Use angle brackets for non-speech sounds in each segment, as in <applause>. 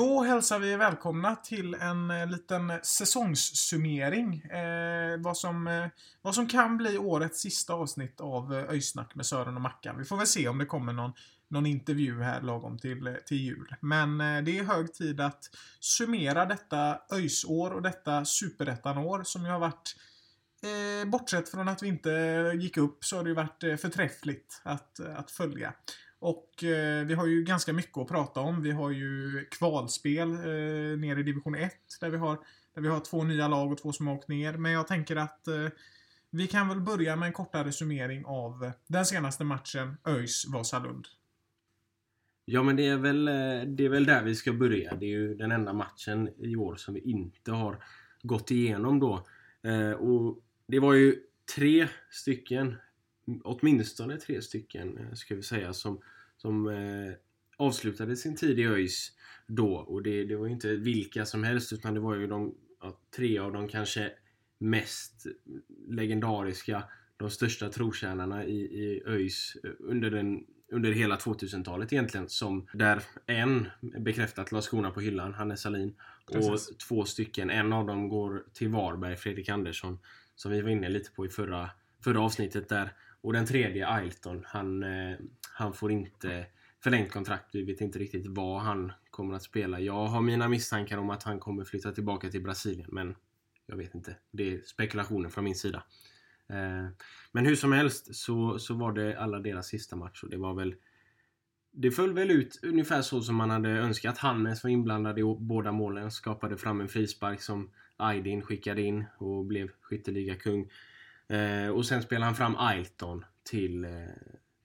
Då hälsar vi välkomna till en eh, liten säsongssummering. Eh, vad, som, eh, vad som kan bli årets sista avsnitt av eh, Öjsnack med Sören och Mackan. Vi får väl se om det kommer någon, någon intervju här lagom till, eh, till jul. Men eh, det är hög tid att summera detta ÖIS-år och detta superettan-år som ju har varit Eh, bortsett från att vi inte gick upp så har det ju varit eh, förträffligt att, att följa. Och eh, vi har ju ganska mycket att prata om. Vi har ju kvalspel eh, nere i division 1 där vi, har, där vi har två nya lag och två som har åkt ner. Men jag tänker att eh, vi kan väl börja med en kortare summering av eh, den senaste matchen ÖIS-Vasalund. Ja men det är, väl, eh, det är väl där vi ska börja. Det är ju den enda matchen i år som vi inte har gått igenom då. Eh, och det var ju tre stycken, åtminstone tre stycken eh, ska vi säga, som, som eh, avslutade sin tid i ÖIS då. Och det, det var ju inte vilka som helst utan det var ju de ja, tre av de kanske mest legendariska, de största trotjänarna i, i ÖIS under, den, under hela 2000-talet egentligen. Som där en bekräftat la skorna på hyllan, Hannes Salin. Och Precis. två stycken, en av dem går till Varberg, Fredrik Andersson. Som vi var inne lite på i förra, förra avsnittet där. Och den tredje, Ailton, han, eh, han får inte förlängt kontrakt. Vi vet inte riktigt vad han kommer att spela. Jag har mina misstankar om att han kommer flytta tillbaka till Brasilien. Men jag vet inte. Det är spekulationer från min sida. Eh, men hur som helst så, så var det alla deras sista match och det var väl det föll väl ut ungefär så som man hade önskat. Hannes var inblandad i båda målen. Skapade fram en frispark som Aydin skickade in och blev skytteligakung. Eh, och sen spelade han fram Ailton till, eh,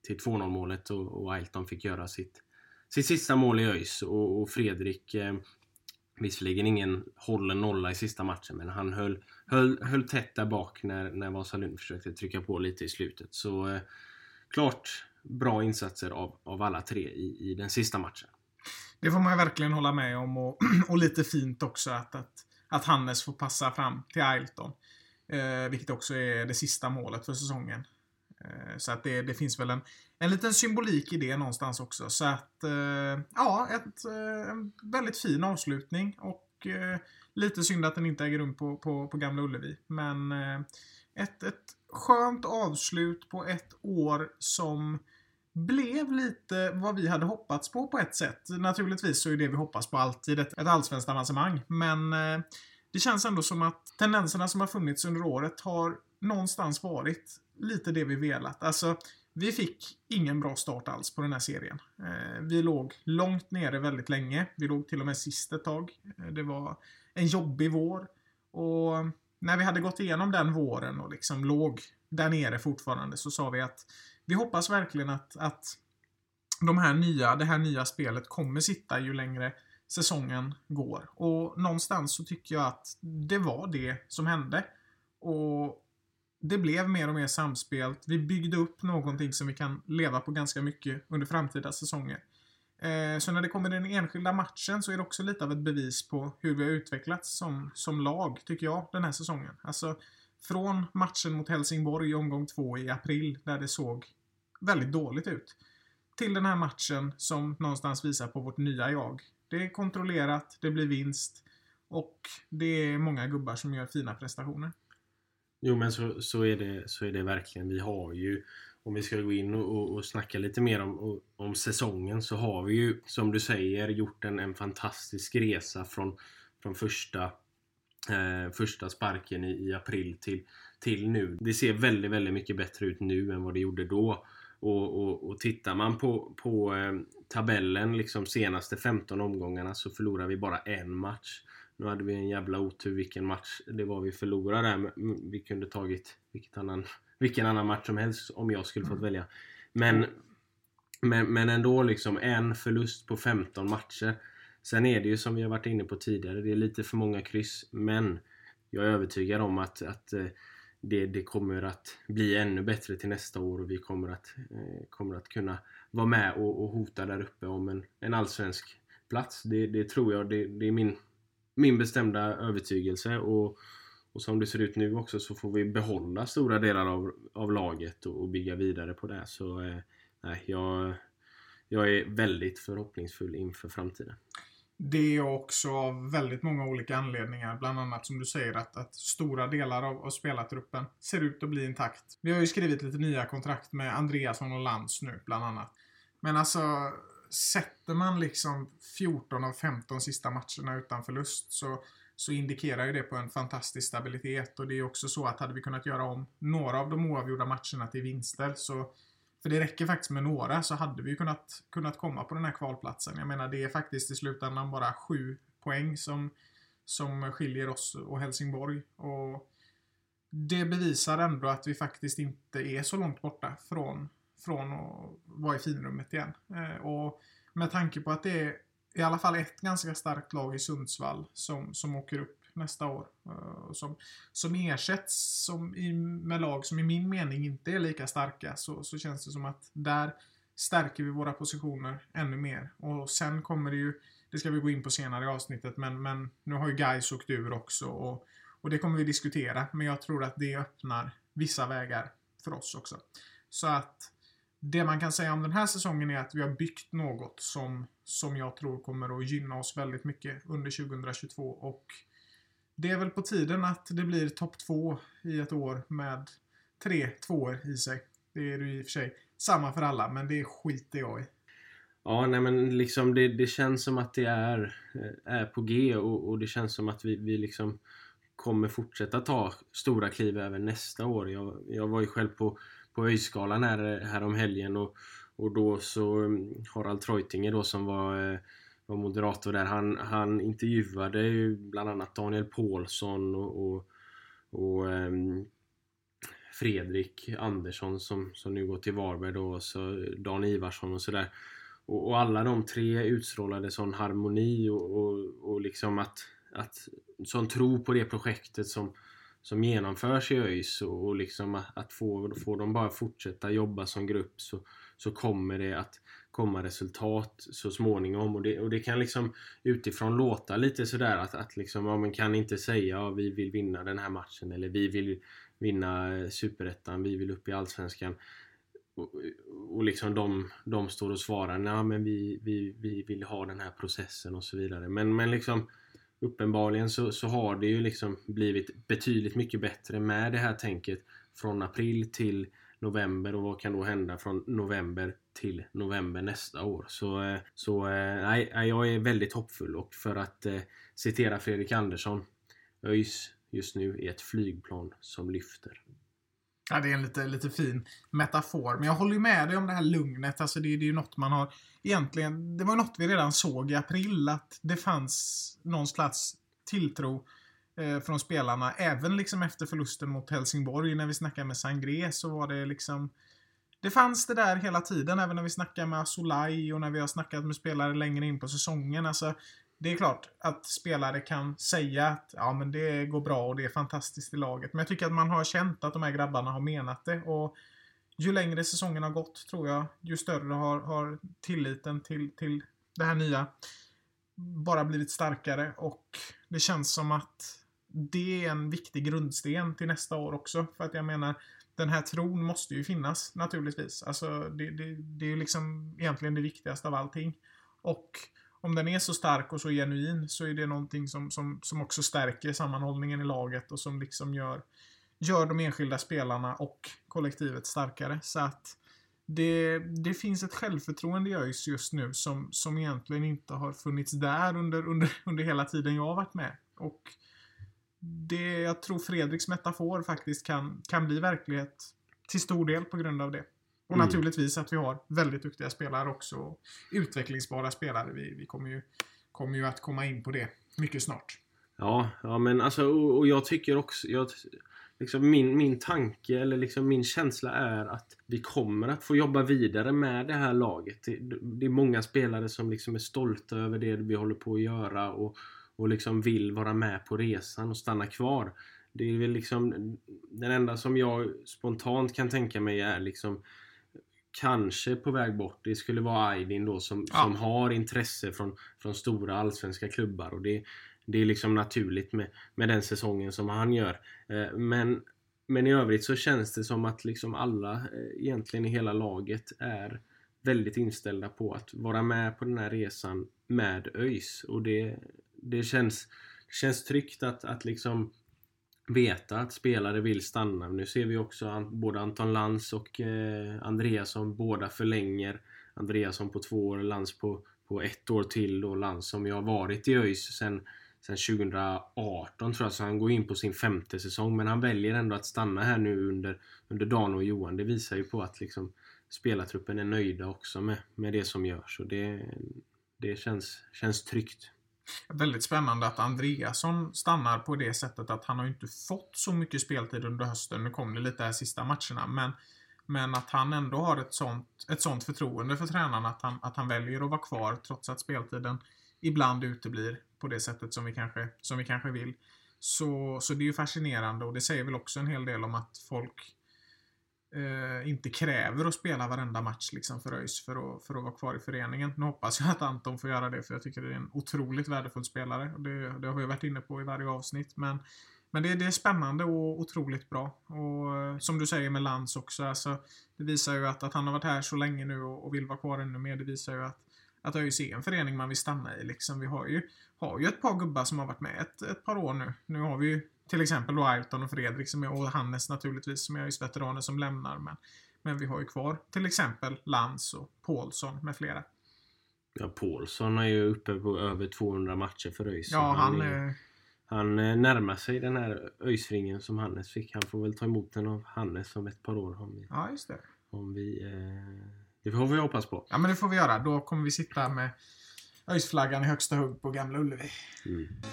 till 2-0 målet och, och Ailton fick göra sitt, sitt sista mål i ÖIS. Och, och Fredrik, eh, visserligen ingen hållen nolla i sista matchen, men han höll, höll, höll tätt där bak när, när Vasalund försökte trycka på lite i slutet. Så eh, klart bra insatser av, av alla tre i, i den sista matchen. Det får man ju verkligen hålla med om och, <clears throat> och lite fint också att, att, att Hannes får passa fram till Ailton. Eh, vilket också är det sista målet för säsongen. Eh, så att det, det finns väl en, en liten symbolik i det någonstans också. Så att, eh, ja, ett, eh, en väldigt fin avslutning och eh, lite synd att den inte äger rum på, på, på Gamla Ullevi. Men eh, ett, ett skönt avslut på ett år som blev lite vad vi hade hoppats på på ett sätt. Naturligtvis så är det vi hoppas på alltid ett, ett allsvenskt avancemang. Men eh, det känns ändå som att tendenserna som har funnits under året har någonstans varit lite det vi velat. Alltså, vi fick ingen bra start alls på den här serien. Eh, vi låg långt nere väldigt länge. Vi låg till och med sist ett tag. Eh, det var en jobbig vår. Och när vi hade gått igenom den våren och liksom låg där nere fortfarande så sa vi att vi hoppas verkligen att, att de här nya, det här nya spelet kommer sitta ju längre säsongen går. Och någonstans så tycker jag att det var det som hände. Och det blev mer och mer samspelt. Vi byggde upp någonting som vi kan leva på ganska mycket under framtida säsonger. Eh, så när det kommer till den enskilda matchen så är det också lite av ett bevis på hur vi har utvecklats som, som lag, tycker jag, den här säsongen. Alltså, från matchen mot Helsingborg i omgång två i april, där det såg väldigt dåligt ut, till den här matchen som någonstans visar på vårt nya jag. Det är kontrollerat, det blir vinst och det är många gubbar som gör fina prestationer. Jo men så, så, är det, så är det verkligen. Vi har ju, om vi ska gå in och, och, och snacka lite mer om, och- om säsongen, så har vi ju som du säger gjort en, en fantastisk resa från, från första, eh, första sparken i, i, april till, till nu. Det ser väldigt, väldigt mycket bättre ut nu än vad det gjorde då. Och, och, och tittar man på, på eh, tabellen, liksom senaste 15 omgångarna, så förlorar vi bara en match. Nu hade vi en jävla otur vilken match det var vi förlorade där. Vi kunde tagit vilket annan, <laughs> vilken annan match som helst om jag skulle fått mm. välja. Men, men, men ändå liksom en förlust på 15 matcher. Sen är det ju som vi har varit inne på tidigare, det är lite för många kryss. Men jag är övertygad om att, att eh, det, det kommer att bli ännu bättre till nästa år och vi kommer att, eh, kommer att kunna vara med och, och hota där uppe om en, en allsvensk plats. Det, det tror jag, det, det, är min, min bestämda övertygelse. Och, och som det ser ut nu också så får vi behålla stora delar av, av laget och, och bygga vidare på det. Så eh, jag, jag är väldigt förhoppningsfull inför framtiden. Det är också av väldigt många olika anledningar. Bland annat som du säger att, att stora delar av, av spelartruppen ser ut att bli intakt. Vi har ju skrivit lite nya kontrakt med Andreasson och Lantz nu, bland annat. Men alltså, sätter man liksom 14 av 15 sista matcherna utan förlust så, så indikerar ju det på en fantastisk stabilitet. Och det är också så att hade vi kunnat göra om några av de oavgjorda matcherna till vinster så för det räcker faktiskt med några så hade vi kunnat, kunnat komma på den här kvalplatsen. Jag menar det är faktiskt i slutändan bara sju poäng som, som skiljer oss och Helsingborg. Och det bevisar ändå att vi faktiskt inte är så långt borta från, från att vara i finrummet igen. Eh, och med tanke på att det är i alla fall ett ganska starkt lag i Sundsvall som, som åker upp nästa år. Uh, som, som ersätts som i, med lag som i min mening inte är lika starka så, så känns det som att där stärker vi våra positioner ännu mer. Och sen kommer det ju, det ska vi gå in på senare i avsnittet, men, men nu har ju Gais åkt ur också och, och det kommer vi diskutera. Men jag tror att det öppnar vissa vägar för oss också. Så att det man kan säga om den här säsongen är att vi har byggt något som, som jag tror kommer att gynna oss väldigt mycket under 2022 och det är väl på tiden att det blir topp två i ett år med tre tvåor i sig. Det är ju i och för sig samma för alla, men det skiter jag i. Ja, nej men liksom det, det känns som att det är, eh, är på G och, och det känns som att vi, vi liksom kommer fortsätta ta stora kliv även nästa år. Jag, jag var ju själv på, på Öjskalan här, eh, här om helgen och, och då så mm, Harald Treutinger då som var eh, var moderator där. Han, han intervjuade ju bland annat Daniel Paulsson och, och, och um, Fredrik Andersson som, som nu går till Varberg då, och så Dan Ivarsson och sådär. Och, och, alla de tre utstrålade sån harmoni och, och, och liksom att, att sån tro på det projektet som, som genomförs i ÖIS och, och liksom att, att få, få dem bara fortsätta jobba som grupp så, så kommer det att komma resultat så småningom. Och det, och det kan liksom utifrån låta lite sådär att, att liksom, ja, man kan inte säga ja, vi vill vinna den här matchen eller vi vill vinna Superettan, vi vill upp i Allsvenskan. Och, och liksom de, de står och svarar nej men vi, vi, vi vill ha den här processen och så vidare. Men, men liksom uppenbarligen så, så har det ju liksom blivit betydligt mycket bättre med det här tänket från april till november och vad kan då hända från november till november nästa år. Så, eh, så eh, nej, jag är väldigt hoppfull och för att eh, citera Fredrik Andersson ÖIS just nu är ett flygplan som lyfter. Ja, det är en lite, lite fin metafor. Men jag håller ju med dig om det här lugnet. Alltså det, det är ju något man har egentligen... Det var något vi redan såg i april att det fanns någon slags tilltro eh, från spelarna. Även liksom efter förlusten mot Helsingborg när vi snackade med Sangré så var det liksom det fanns det där hela tiden, även när vi snackar med Asolaj och när vi har snackat med spelare längre in på säsongen. Alltså, det är klart att spelare kan säga att ja, men det går bra och det är fantastiskt i laget. Men jag tycker att man har känt att de här grabbarna har menat det. Och ju längre säsongen har gått, tror jag, ju större har, har tilliten till, till det här nya bara blivit starkare. Och det känns som att det är en viktig grundsten till nästa år också. För att jag menar, den här tron måste ju finnas naturligtvis. Alltså det, det, det är liksom egentligen det viktigaste av allting. Och om den är så stark och så genuin så är det någonting som, som, som också stärker sammanhållningen i laget och som liksom gör, gör de enskilda spelarna och kollektivet starkare. Så att det, det finns ett självförtroende i ÖIS just nu som, som egentligen inte har funnits där under, under, under hela tiden jag har varit med. Och det, jag tror Fredriks metafor faktiskt kan, kan bli verklighet till stor del på grund av det. Och Mm. naturligtvis att vi har väldigt duktiga spelare också. Utvecklingsbara spelare. Vi, vi kommer, ju, kommer ju att komma in på det mycket snart. Ja, ja men alltså och, och jag tycker också... Jag, liksom min, min tanke eller liksom min känsla är att vi kommer att få jobba vidare med det här laget. Det, det är många spelare som liksom är stolta över det vi håller på att göra och, och liksom vill vara med på resan och stanna kvar. Det är väl liksom den enda som jag spontant kan tänka mig är liksom kanske på väg bort. Det skulle vara Aydin då som, Ja. som har intresse från, från stora allsvenska klubbar och det, det är liksom naturligt med, med den säsongen som han gör. Eh, Men, men i övrigt så känns det som att liksom alla eh, egentligen i hela laget är väldigt inställda på att vara med på den här resan med ÖIS. Och det, det känns, känns tryggt att, att liksom veta att spelare vill stanna. Nu ser vi också an, både Anton Lantz och eh, Andreasson båda förlänger. Andreasson på två år, Lantz på, på ett år till och Lantz som ju har varit i ÖIS sen, sen 2018 tror jag, så han går in på sin femte säsong. Men han väljer ändå att stanna här nu under, under Dan och Johan. Det visar ju på att liksom spelartruppen är nöjda också med, med det som görs. Och det, det känns, känns tryggt. Väldigt spännande att Andreasson stannar på det sättet att han har ju inte fått så mycket speltid under hösten. Nu kom det lite här sista matcherna, men, men att han ändå har ett sånt, ett sånt förtroende för tränaren att han, att han väljer att vara kvar trots att speltiden ibland uteblir på det sättet som vi kanske, som vi kanske vill. Så, så det är ju fascinerande och det säger väl också en hel del om att folk eh, inte kräver att spela varenda match liksom för ÖIS för att, för att vara kvar i föreningen. Nu hoppas jag att Anton får göra det för jag tycker det är en otroligt värdefull spelare. Det, det har vi varit inne på i varje avsnitt. Men, men det, det är spännande och otroligt bra. Och eh, som du säger med Lantz också, alltså, det visar ju att, att han har varit här så länge nu och, och vill vara kvar ännu mer. Det visar ju att, att ÖIS är en förening man vill stanna i. Liksom. Vi har ju, har ju ett par gubbar som har varit med ett, ett par år nu. Nu har vi ju till exempel då Ayrton och Fredrik som är, och Hannes naturligtvis som är ÖIS veteraner som lämnar. Men, men vi har ju kvar till exempel Lantz och Paulsson med flera. Ja, Paulsson är ju uppe på över 200 matcher för ÖIS. Ja, han är, är... han eh, närmar sig den här ÖIS-ringen som Hannes fick. Han får väl ta emot den av Hannes om ett par år. Om vi, Ja, just det. om vi, eh, det får vi hoppas på. Ja, men det får vi göra. Då kommer vi sitta med ÖIS-flaggan i högsta hugg på Gamla Ullevi.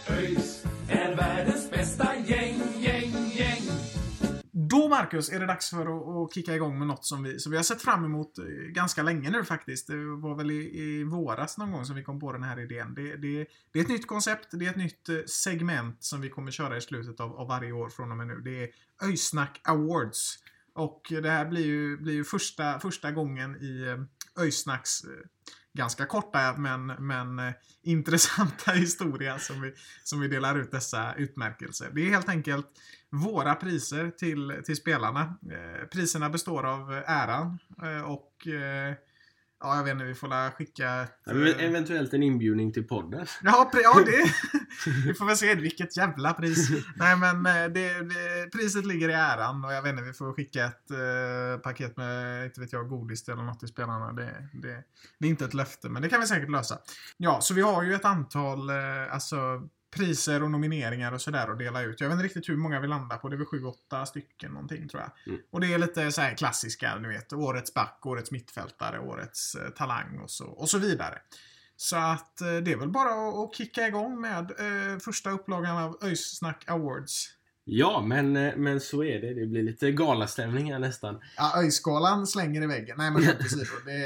ÖIS är världens bästa gäng, gäng, gäng. Då, Marcus, är det dags för att, att kicka igång med något som vi, som vi har sett fram emot eh, ganska länge nu faktiskt. Det var väl i, i våras någon gång som vi kom på den här idén. Det, det, det är ett nytt koncept, det är ett nytt eh, segment som vi kommer köra i slutet av, av varje år från och med nu. Det är ÖISnack Awards. Och det här blir ju, blir ju första, första gången i eh, ÖISnacks eh, ganska korta men, men eh, intressanta <laughs> historia som vi, som vi delar ut dessa utmärkelser. Det är helt enkelt våra priser till, till spelarna. Eh, priserna består av eh, äran eh, och eh, ja, jag vet inte, vi får la skicka ett, Ja, eh, eventuellt en inbjudning till podden. <laughs> Ja, ja det... <laughs> vi får väl se vilket jävla pris. Nej, men eh, det, det, priset ligger i äran och jag vet inte, vi får skicka ett eh, paket med, inte vet jag, godis eller något till spelarna. Det, det, det är inte ett löfte, men det kan vi säkert lösa. Ja, så vi har ju ett antal, eh, alltså priser och nomineringar och sådär att dela ut. Jag vet inte riktigt hur många vi landar på. Det är väl sju, åtta stycken någonting tror jag. Mm. Och det är lite så här klassiska, du vet. Årets back, årets mittfältare, årets eh, talang och så, och så vidare. Så att eh, det är väl bara att, att kicka igång med eh, första upplagan av ÖIS Snack Awards. Ja, men, eh, men så är det. Det blir lite galastämning här nästan. Ja, ÖIS-skalan slänger i väggen. Nej, men skämt åsido. Det,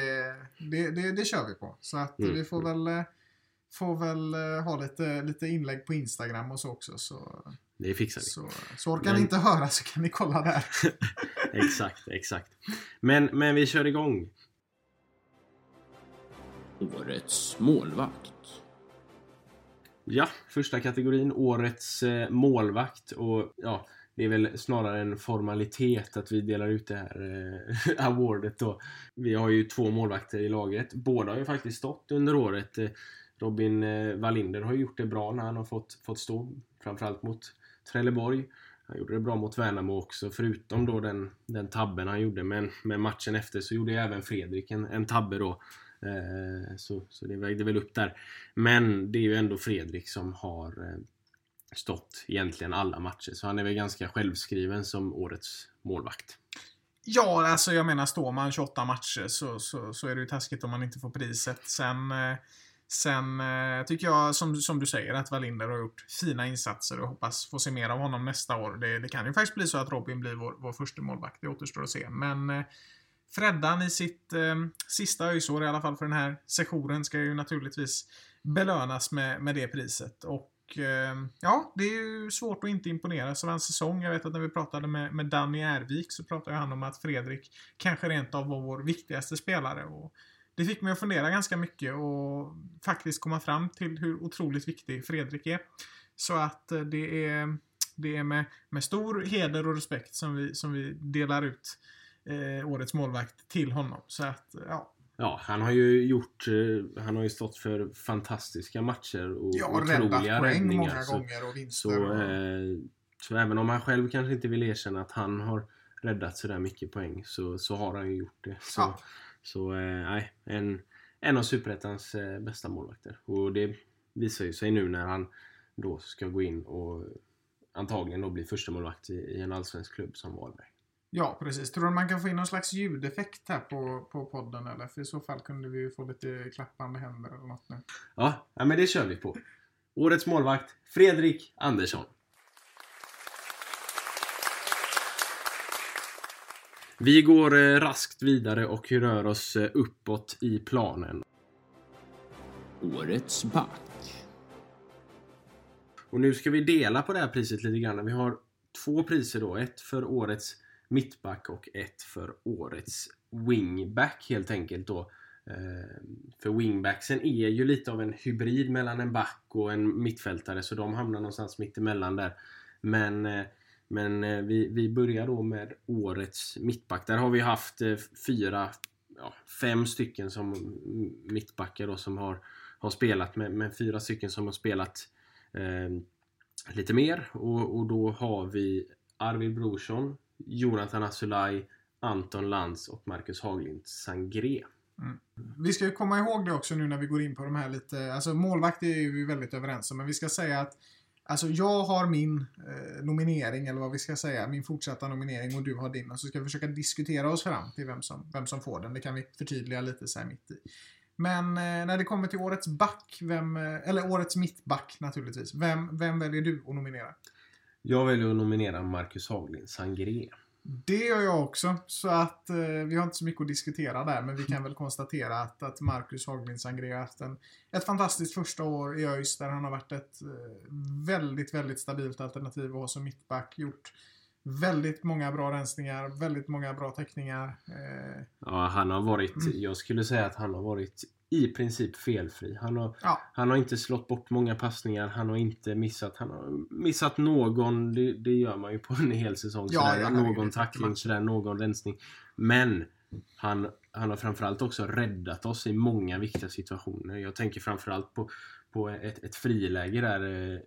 det, det, det kör vi på. Så att Mm. vi får väl, eh, får väl eh, ha lite, lite inlägg på Instagram och så också. Så, Det fixar vi. så, så orkar ni Men- inte höra så kan ni kolla där. <laughs> Exakt, exakt. Men, men vi kör igång. Årets målvakt. Ja, första kategorin, årets eh, målvakt. Och ja, det är väl snarare en formalitet att vi delar ut det här eh, <laughs> awardet då. Vi har ju två målvakter i laget. Båda har ju faktiskt stått under året. Robin eh, Wallinder har ju gjort det bra när han har fått, fått stå. Framförallt mot Trelleborg. Han gjorde det bra mot Värnamo också, förutom då den, den tabben han gjorde. Men med matchen efter så gjorde även Fredrik en, en tabbe då. Eh, så, så det vägde väl upp där. Men det är ju ändå Fredrik som har, eh, stått egentligen alla matcher. Så han är väl ganska självskriven som årets målvakt. Ja, alltså jag menar står man 28 matcher så, så, så är det ju taskigt om man inte får priset. Sen, eh, sen eh, tycker jag, som, som du säger, att Wallinder har gjort fina insatser och hoppas få se mer av honom nästa år. Det, det kan ju faktiskt bli så att Robin blir vår, vår första målvakt. Det återstår att se. Men eh, Freddan i sitt eh, sista öjsår, i alla fall för den här sessionen, ska ju naturligtvis belönas med, med det priset. Och eh, ja, det är ju svårt att inte imponeras av en säsong. Jag vet att när vi pratade med, med Danny Ervik så pratade han om att Fredrik kanske rent av var vår viktigaste spelare. Och det fick mig att fundera ganska mycket och faktiskt komma fram till hur otroligt viktig Fredrik är. Så att eh, det är, det är med, med stor heder och respekt som vi, som vi delar ut eh, årets målvakt till honom. Så att, ja. Ja, han har ju gjort... eh, Han har ju stått för fantastiska matcher och Ja, otroliga räddningar. många så, gånger och vinster. så, eh, så även om han själv kanske inte vill erkänna att han har räddat sådär mycket poäng så, så har han ju gjort det. Så, Ja. Så eh, nej, en, en av Superettans eh, bästa målvakter. Och det visar ju sig nu när han då ska gå in och antagligen då bli första målvakt i, i en allsvensk klubb som Varberg. ja, precis. Tror du man kan få in någon slags ljudeffekt här på, på podden eller? För i så fall kunde vi ju få lite klappande händer eller något nu. Ja, ja men det kör vi på. Årets målvakt, Fredrik Andersson. Vi går eh, raskt vidare och rör oss eh, uppåt i planen. Årets back. Och nu ska vi dela på det här priset lite grann. Vi har två priser då. Ett för årets mittback och ett för årets wingback helt enkelt då. Eh, För wingbacksen är ju lite av en hybrid mellan en back och en mittfältare så de hamnar någonstans mitt emellan där. Men, men eh, vi, vi börjar då med årets mittback. Där har vi haft eh, fyra, ja, fem stycken som mm, mittbackar då som har, har spelat med, med fyra stycken som har spelat eh, lite mer. Och, och då har vi Arvid Brorsson, Jonathan Asulaj, Anton Lantz och Marcus Haglind Sangré. Mm. Vi ska komma ihåg det också nu när vi går in på de här lite, alltså målvakt är vi väldigt överens om, men vi ska säga att Alltså jag har min eh, nominering, eller vad vi ska säga, min fortsatta nominering och du har din. Och så ska vi försöka diskutera oss fram till vem som, vem som får den. Det kan vi förtydliga lite så här mitt i. Men eh, när det kommer till årets back, vem, eh, eller årets mittback naturligtvis. Vem, vem väljer du att nominera? Jag väljer att nominera Marcus Haglind Sangré. Det gör jag också. Så att eh, vi har inte så mycket att diskutera där. Men vi kan väl konstatera att, att Marcus Haglind Sangré har haft en, ett fantastiskt första år i ÖIS. Där han har varit ett eh, väldigt, väldigt stabilt alternativ att ha som mittback. Gjort väldigt många bra rensningar, väldigt många bra täckningar. Eh, Ja, han har varit, Mm. jag skulle säga att han har varit i princip felfri. Han har, ja, han har inte slått bort många passningar, han har inte missat, han har missat någon, det, det gör man ju på en hel säsong. Ja, sådär, ja, någon tackling, sådär, någon rensning. Men han, han har framförallt också räddat oss i många viktiga situationer. Jag tänker framförallt på, på ett, ett friläge där eh,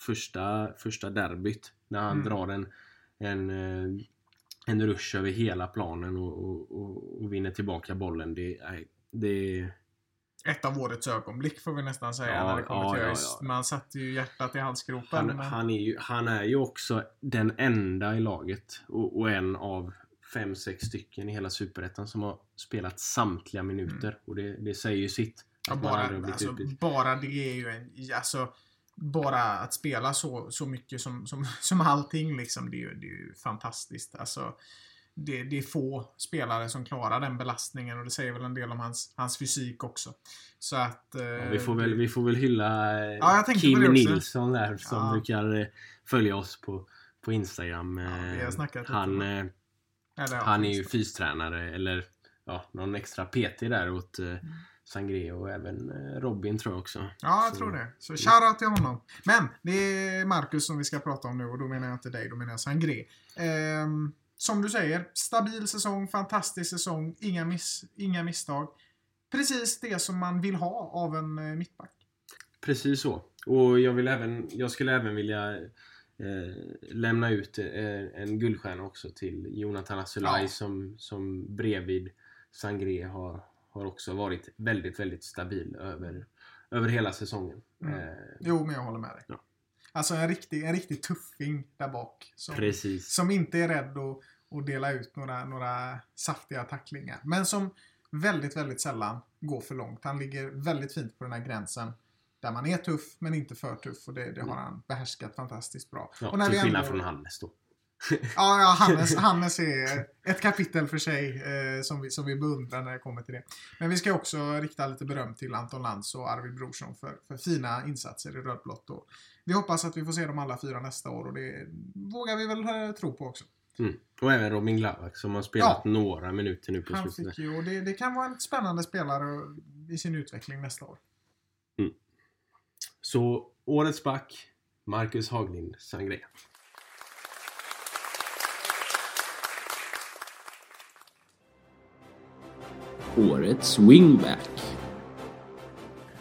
första, första derbyt. När han Mm. drar en, en, eh, en rush över hela planen och, och, och, och vinner tillbaka bollen. Det, är- det, ett av årets ögonblick får vi nästan säga Ja, när det kommer ja, till ÖIS. ja. Man satte ju hjärtat i halsgropen. han, men- han, är ju, han är ju också den enda i laget och, och en av fem, sex stycken i hela Superettan som har spelat samtliga minuter. Och det, det säger ju sitt. Bara, alltså, bara det är ju en... Alltså, bara att spela så, så mycket som, som, <laughs> som allting liksom, det är ju, det är ju fantastiskt. Alltså, det, det är få spelare som klarar den belastningen och det säger väl en del om hans, hans fysik också. Så att... Eh, Ja, vi, får väl, vi får väl hylla eh, Ja, Kim. Nilsson där som Ja. brukar eh, följa oss på, på Instagram. Eh, han, eh, han är ju fystränare eller ja, någon extra PT där åt eh, Sangré och även eh, Robin tror jag också. Ja, jag Så- tror det. Så shoutout till honom. Men det är Marcus som vi ska prata om nu och då menar jag inte dig, då menar jag Sangré. Ehm, som du säger, stabil säsong, fantastisk säsong, inga, miss, inga misstag. Precis det som man vill ha av en eh, mittback. Precis så. Och jag, vill även, jag skulle även vilja eh, lämna ut eh, en guldstjärna också till Jonathan Asulaj Ja. som, som bredvid Sangré har, har också varit väldigt, väldigt stabil över, över hela säsongen. Mm. Eh, Jo, men jag håller med dig. Ja. Alltså en riktig, en riktig tuffing där bak. Som, Precis. som inte är rädd att, att dela ut några, några saftiga tacklingar. Men som väldigt, väldigt sällan går för långt. Han ligger väldigt fint på den här gränsen. Där man är tuff, men inte för tuff. Och det, det har han behärskat fantastiskt bra. Ja, och när till skillnad ändå- från Hannes då. <laughs> Ja, ja Hannes, <laughs> Hannes är ett kapitel för sig eh, som, vi, som vi beundrar när det kommer till det. Men vi ska också rikta lite beröm till Anton Lantz och Arvid Brorsson för, för fina insatser i rödblått. Vi hoppas att vi får se dem alla fyra nästa år och det vågar vi väl eh, tro på också. Mm. Och även Robin Glavak som har spelat Ja. några minuter nu på Han slutet. fick ju, och det, det kan vara en spännande spelare i sin utveckling nästa år. Så årets back, Marcus Haglind Sangré. Årets wingback.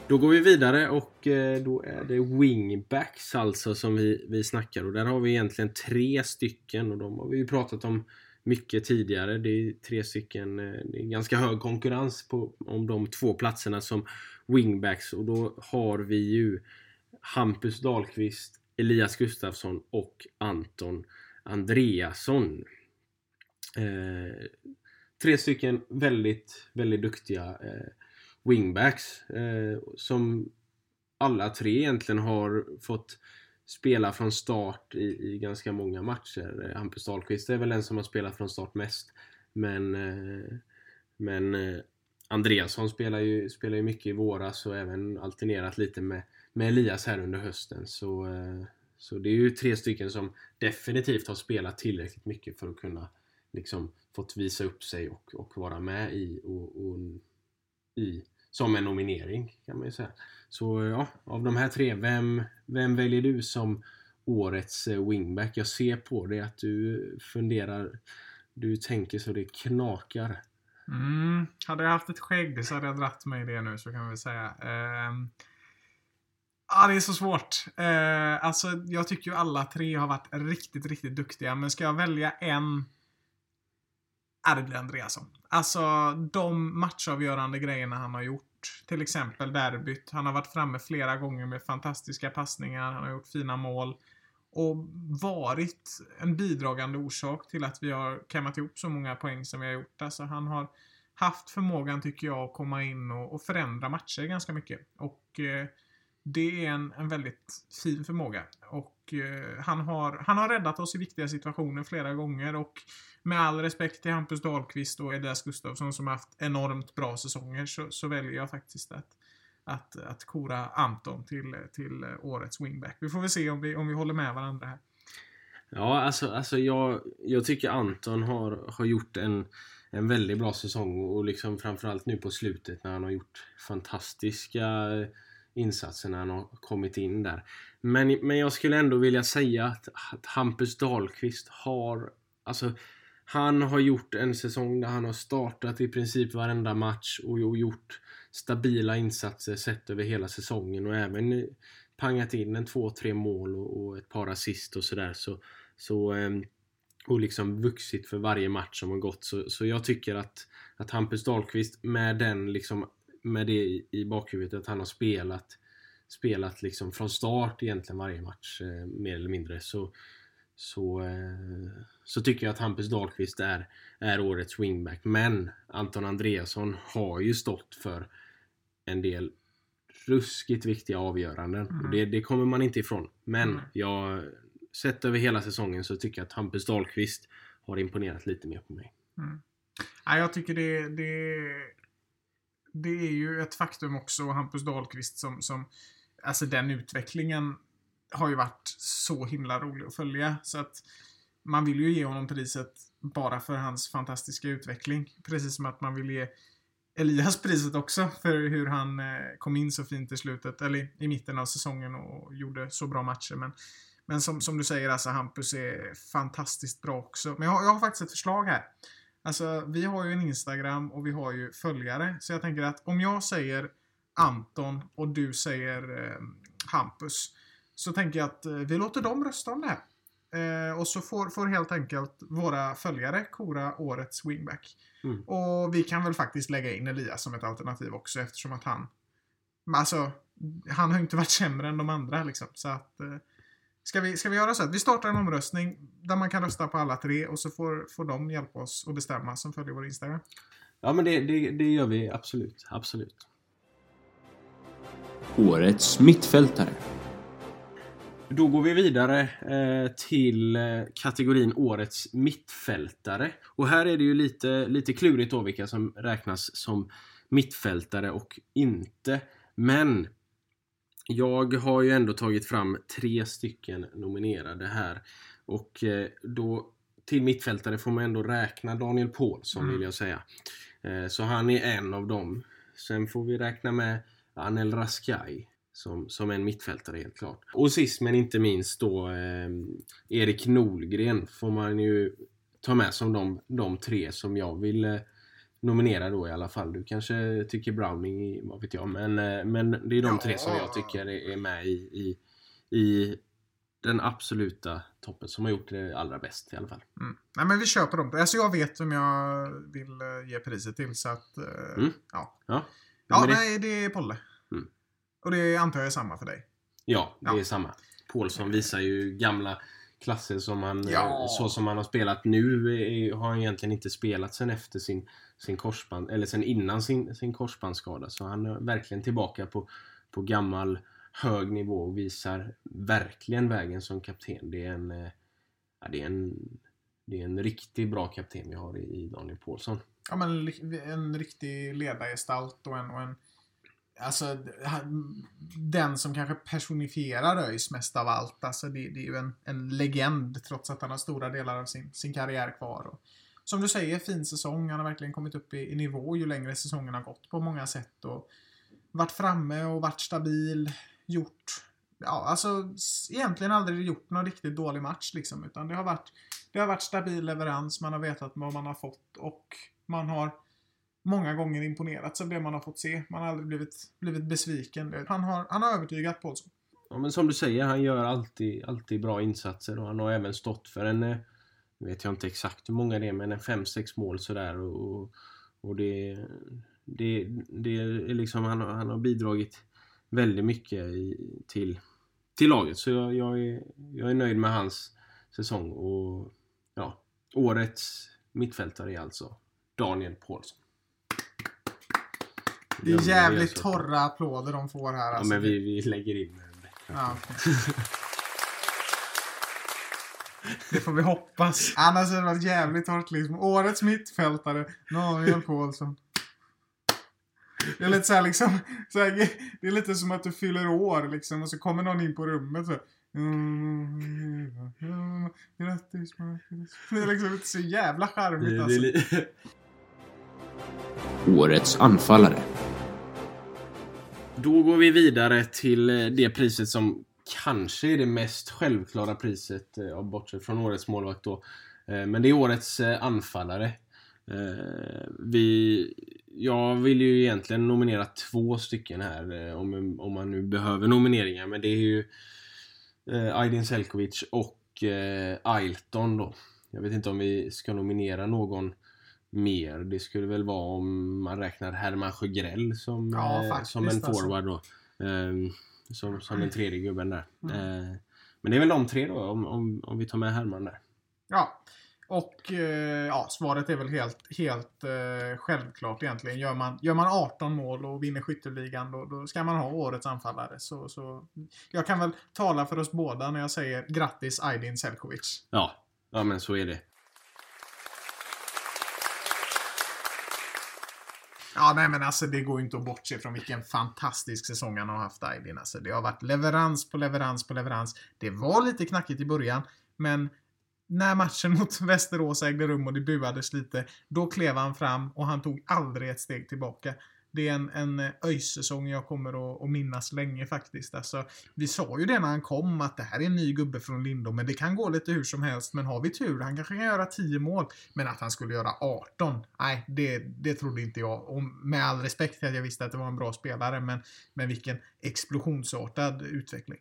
Då går vi vidare och eh, då är det wingbacks alltså som vi, vi snackar och där har vi egentligen tre stycken och de har vi ju pratat om mycket tidigare. Det är tre stycken, eh, det är ganska hög konkurrens på, om de två platserna som wingbacks och då har vi ju Hampus Dahlqvist, Elias Gustafsson och Anton Andreasson. Eh, tre stycken väldigt, väldigt duktiga eh, wingbacks eh, som alla tre egentligen har fått spela från start i, i ganska många matcher. Eh, Hampus Dahlqvist är väl den som har spelat från start mest. Men, eh, men eh, Andreasson spelar ju, spelar ju mycket i våras och även alternerat lite med, med Elias här under hösten. Så, eh, så det är ju tre stycken som definitivt har spelat tillräckligt mycket för att kunna liksom fått visa upp sig och, och vara med i, och, och, i som en nominering kan man ju säga. Så ja, av de här tre, vem, vem väljer du som årets eh, wingback? Jag ser på dig att du funderar, du tänker så det knakar. Mm. Hade jag haft ett skägg så hade jag dratt mig det nu så kan vi säga. Uh... Ja, det är så svårt. Eh, alltså, jag tycker ju alla tre har varit riktigt, riktigt duktiga. Men ska jag välja en Ja, det blir Andreasson. Alltså, de matchavgörande grejerna han har gjort. Till exempel derbyt. Han har varit framme flera gånger med fantastiska passningar. Han har gjort fina mål. Och varit en bidragande orsak till att vi har kammat ihop så många poäng som vi har gjort. Alltså, han har haft förmågan, tycker jag, att komma in och, och förändra matcher ganska mycket. Och eh, det är en, en väldigt fin förmåga. Och eh, han, har, han har räddat oss i viktiga situationer flera gånger. Och med all respekt till Hampus Dahlqvist och Elias Gustafsson som har haft enormt bra säsonger så, så väljer jag faktiskt att, att, att kora Anton till, till årets wingback. Vi får väl se om vi, om vi håller med varandra här. Ja, alltså, alltså jag, jag tycker Anton har, har gjort en, en väldigt bra säsong och liksom framförallt nu på slutet när han har gjort fantastiska insatser när han har kommit in där. Men, men jag skulle ändå vilja säga att, att Hampus Dahlqvist har, alltså han har gjort en säsong där han har startat i princip varenda match och, gjort stabila insatser sett över hela säsongen och även pangat in en två, tre mål och, och ett par assist och sådär. Så, så, ehm, och liksom vuxit för varje match som har gått. Så, så jag tycker att, att Hampus Dahlqvist med den liksom, med det i, i bakhuvudet att han har spelat spelat liksom från start egentligen varje match eh, mer eller mindre så så, eh, så tycker jag att Hampus Dahlqvist är, är årets wingback. Men Anton Andreasson har ju stått för en del ruskigt viktiga avgöranden. Mm. Och det, det kommer man inte ifrån. Men Mm. jag, sett över hela säsongen så tycker jag att Hampus Dahlqvist har imponerat lite mer på mig. Ja, jag tycker det, det, det är ju ett faktum också, Hampus Dahlqvist, som, som alltså den utvecklingen har ju varit så himla rolig att följa. Så att man vill ju ge honom priset bara för hans fantastiska utveckling. Precis som att man vill ge Elias priset också för hur han eh, kom in så fint i slutet, eller i mitten av säsongen och gjorde så bra matcher. Men, men som, som du säger, alltså Hampus är fantastiskt bra också. Men jag, har- jag har faktiskt ett förslag här. Alltså, vi har ju en Instagram och vi har ju följare. Så jag tänker att om jag säger Anton och du säger eh, Hampus. Så tänker jag att eh, vi låter dem rösta om det här. Eh, och så får, får helt enkelt våra följare kora årets wingback. Mm. Och vi kan väl faktiskt lägga in Elias som ett alternativ också eftersom att han... Alltså, han har ju inte varit sämre än de andra liksom. Så att... Ska vi, ska vi göra så att vi startar en omröstning där man kan rösta på alla tre och så får, får de hjälpa oss att bestämma som följer vår Instagram. Ja, men det, det, det gör vi absolut. Absolut. Årets mittfältare. Då går vi vidare eh, till eh, kategorin Årets mittfältare. Och här är det ju lite, lite klurigt då vilka som räknas som mittfältare och inte. Men jag har ju ändå tagit fram tre stycken nominerade här. Och eh, då till mittfältare får man ändå räkna Daniel Paulsson vill jag säga. Eh, så han är en av dem. Sen får vi räkna med Anel Raskai som, som en mittfältare helt klart. Och sist men inte minst då eh, Erik Nolgren får man ju ta med som de, de tre som jag vill eh, nominera då i alla fall. Du kanske tycker Browning, vad vet jag. Men, eh, men det är de Ja. tre som jag tycker är med i, i, i den absoluta toppen. Som har gjort det allra bäst i alla fall. Mm. Nej men vi på dem. Alltså jag vet vem jag vill eh, ge priset till så att... eh, Mm. Ja. Ja, Ja, det, nej det är Polle. Mm. Och det antar jag är samma för dig. ja, det Ja. är samma. Paulsson visar ju gamla klasser som han, Ja. eh, så som han har spelat nu är, har han egentligen inte spelat sen efter sin, sin korsband, eller sen innan sin, sin korsbandsskada. Så han är verkligen tillbaka på, på gammal hög nivå och visar verkligen vägen som kapten. Det är en, eh, ja, det är en, det är en riktigt bra kapten vi har i, Daniel Paulsson. Ja men en riktig ledargestalt och en... Och en alltså den som kanske personifierar ÖIS mest av allt. Alltså det, det är ju en, en legend trots att han har stora delar av sin, sin karriär kvar. Och, som du säger, fin säsong. Han har verkligen kommit upp i, i nivå ju längre säsongen har gått på många sätt. Och varit framme och varit stabil. Gjort... Ja, alltså egentligen aldrig gjort någon riktigt dålig match liksom. Utan det har varit, det har varit stabil leverans. Man har vetat vad man har fått och man har många gånger imponerats av det man har fått se. Man har aldrig blivit, blivit besviken. Han har, han har övertygat Paulsson. Ja, men som du säger, han gör alltid, alltid bra insatser och han har även stått för en, eh, nu vet jag inte exakt hur många det är, men en 5-6 mål sådär och, och, och det, det, det är liksom, han, har- han har bidragit väldigt mycket i, till, till laget. Så jag, jag, är, jag är nöjd med hans säsong och ja, årets mittfältare är alltså Daniel Paulsson. Det är jävligt torra applåder de får här. Ja, Alltså. men vi, vi lägger in en. Ja. <laughs> Det får vi hoppas. Annars hade det varit jävligt torrt liksom. Årets mittfältare, Daniel Paulsson. Det är lite så här liksom, så här, det är lite som att du fyller år liksom och så kommer någon in på rummet så Grattis Marcus. Det är liksom inte så jävla charmigt alltså. Årets anfallare. Då går vi vidare till eh, det priset som kanske är det mest självklara priset, eh, bortsett från årets målvakt då. Eh, men det är årets anfallare. Vi, jag vill ju egentligen nominera två stycken här, om, om man nu behöver nomineringar. Men det är ju Aydin Selkovic och Ailton då. Jag vet inte om vi ska nominera någon mer. Det skulle väl vara om man räknar Herman Sjögrell som, Ja, eh, faktiskt, som en alltså. forward då. Ehm, som, som den tredje gubben där. Eh, men det är väl de tre då, om, om, om vi tar med Herman där. Ja. Och eh, ja, svaret är väl helt, helt eh, självklart egentligen. Gör man, gör man 18 mål och vinner skytteligan då, då ska man ha årets anfallare. Så, så jag kan väl tala för oss båda när jag säger grattis Aydin Selkovic. Ja, ja men så är det. Ja, nej men alltså det går ju inte att bortse från vilken fantastisk säsong han har haft Aydin. Alltså, det har varit leverans på leverans på leverans. Det var lite knackigt i början, men när matchen <laughs> mot Västerås ägde rum och det buades lite, då klev han fram och han tog aldrig ett steg tillbaka. Det är en, en ÖIS-säsong jag kommer att, att minnas länge faktiskt. Alltså, vi sa ju det när han kom att det här är en ny gubbe från Lindom, men det kan gå lite hur som helst. Men har vi tur, han kanske kan göra 10 mål. Men att han skulle göra 18, nej, det, det trodde inte jag. Och med all respekt till att jag visste att det var en bra spelare, men, men vilken explosionsartad utveckling.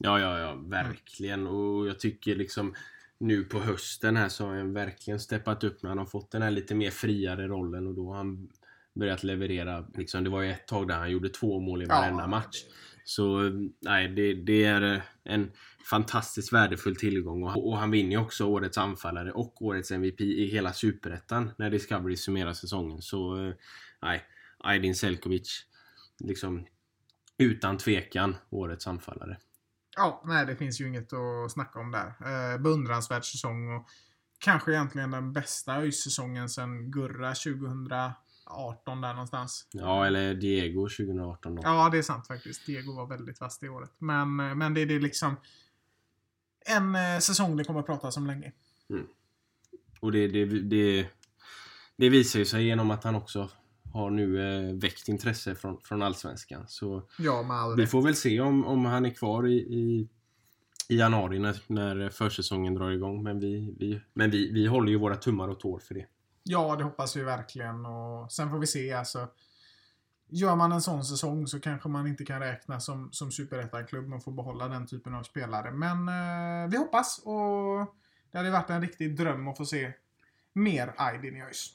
Ja, ja, ja, verkligen. Och jag tycker liksom nu på hösten här så har han verkligen steppat upp när han har fått den här lite mer friare rollen och då har han börjat leverera. Liksom, det var ju ett tag där han gjorde två mål i varenda match. Så nej, det, det är eh, en fantastiskt värdefull tillgång och, och han vinner ju också Årets anfallare och Årets MVP i hela Superettan när Discovery summerar säsongen. Så eh, nej, Aydin Selkovic liksom utan tvekan Årets anfallare. Ja, nej det finns ju inget att snacka om där. Eh, beundransvärd säsong och kanske egentligen den bästa ÖIS-säsongen sedan Gurra 2018 där någonstans. Ja, eller Diego 2018 då. Ja, det är sant faktiskt. Diego var väldigt vass det året. Men, eh, men det, det är liksom en eh, säsong det kommer att pratas om länge. Och det, det, det, det visar ju sig genom att han också har nu eh, väckt intresse från, från Allsvenskan. Så Ja, vi får väl se om, om han är kvar i, i, i januari när, när försäsongen drar igång. Men, vi, vi, men vi, vi håller ju våra tummar och tår för det. Ja, det hoppas vi verkligen. Och sen får vi se. Alltså, gör man en sån säsong så kanske man inte kan räkna som, som superettan-klubb men får behålla den typen av spelare. Men eh, vi hoppas och det hade varit en riktig dröm att få se mer Aydin i ÖIS.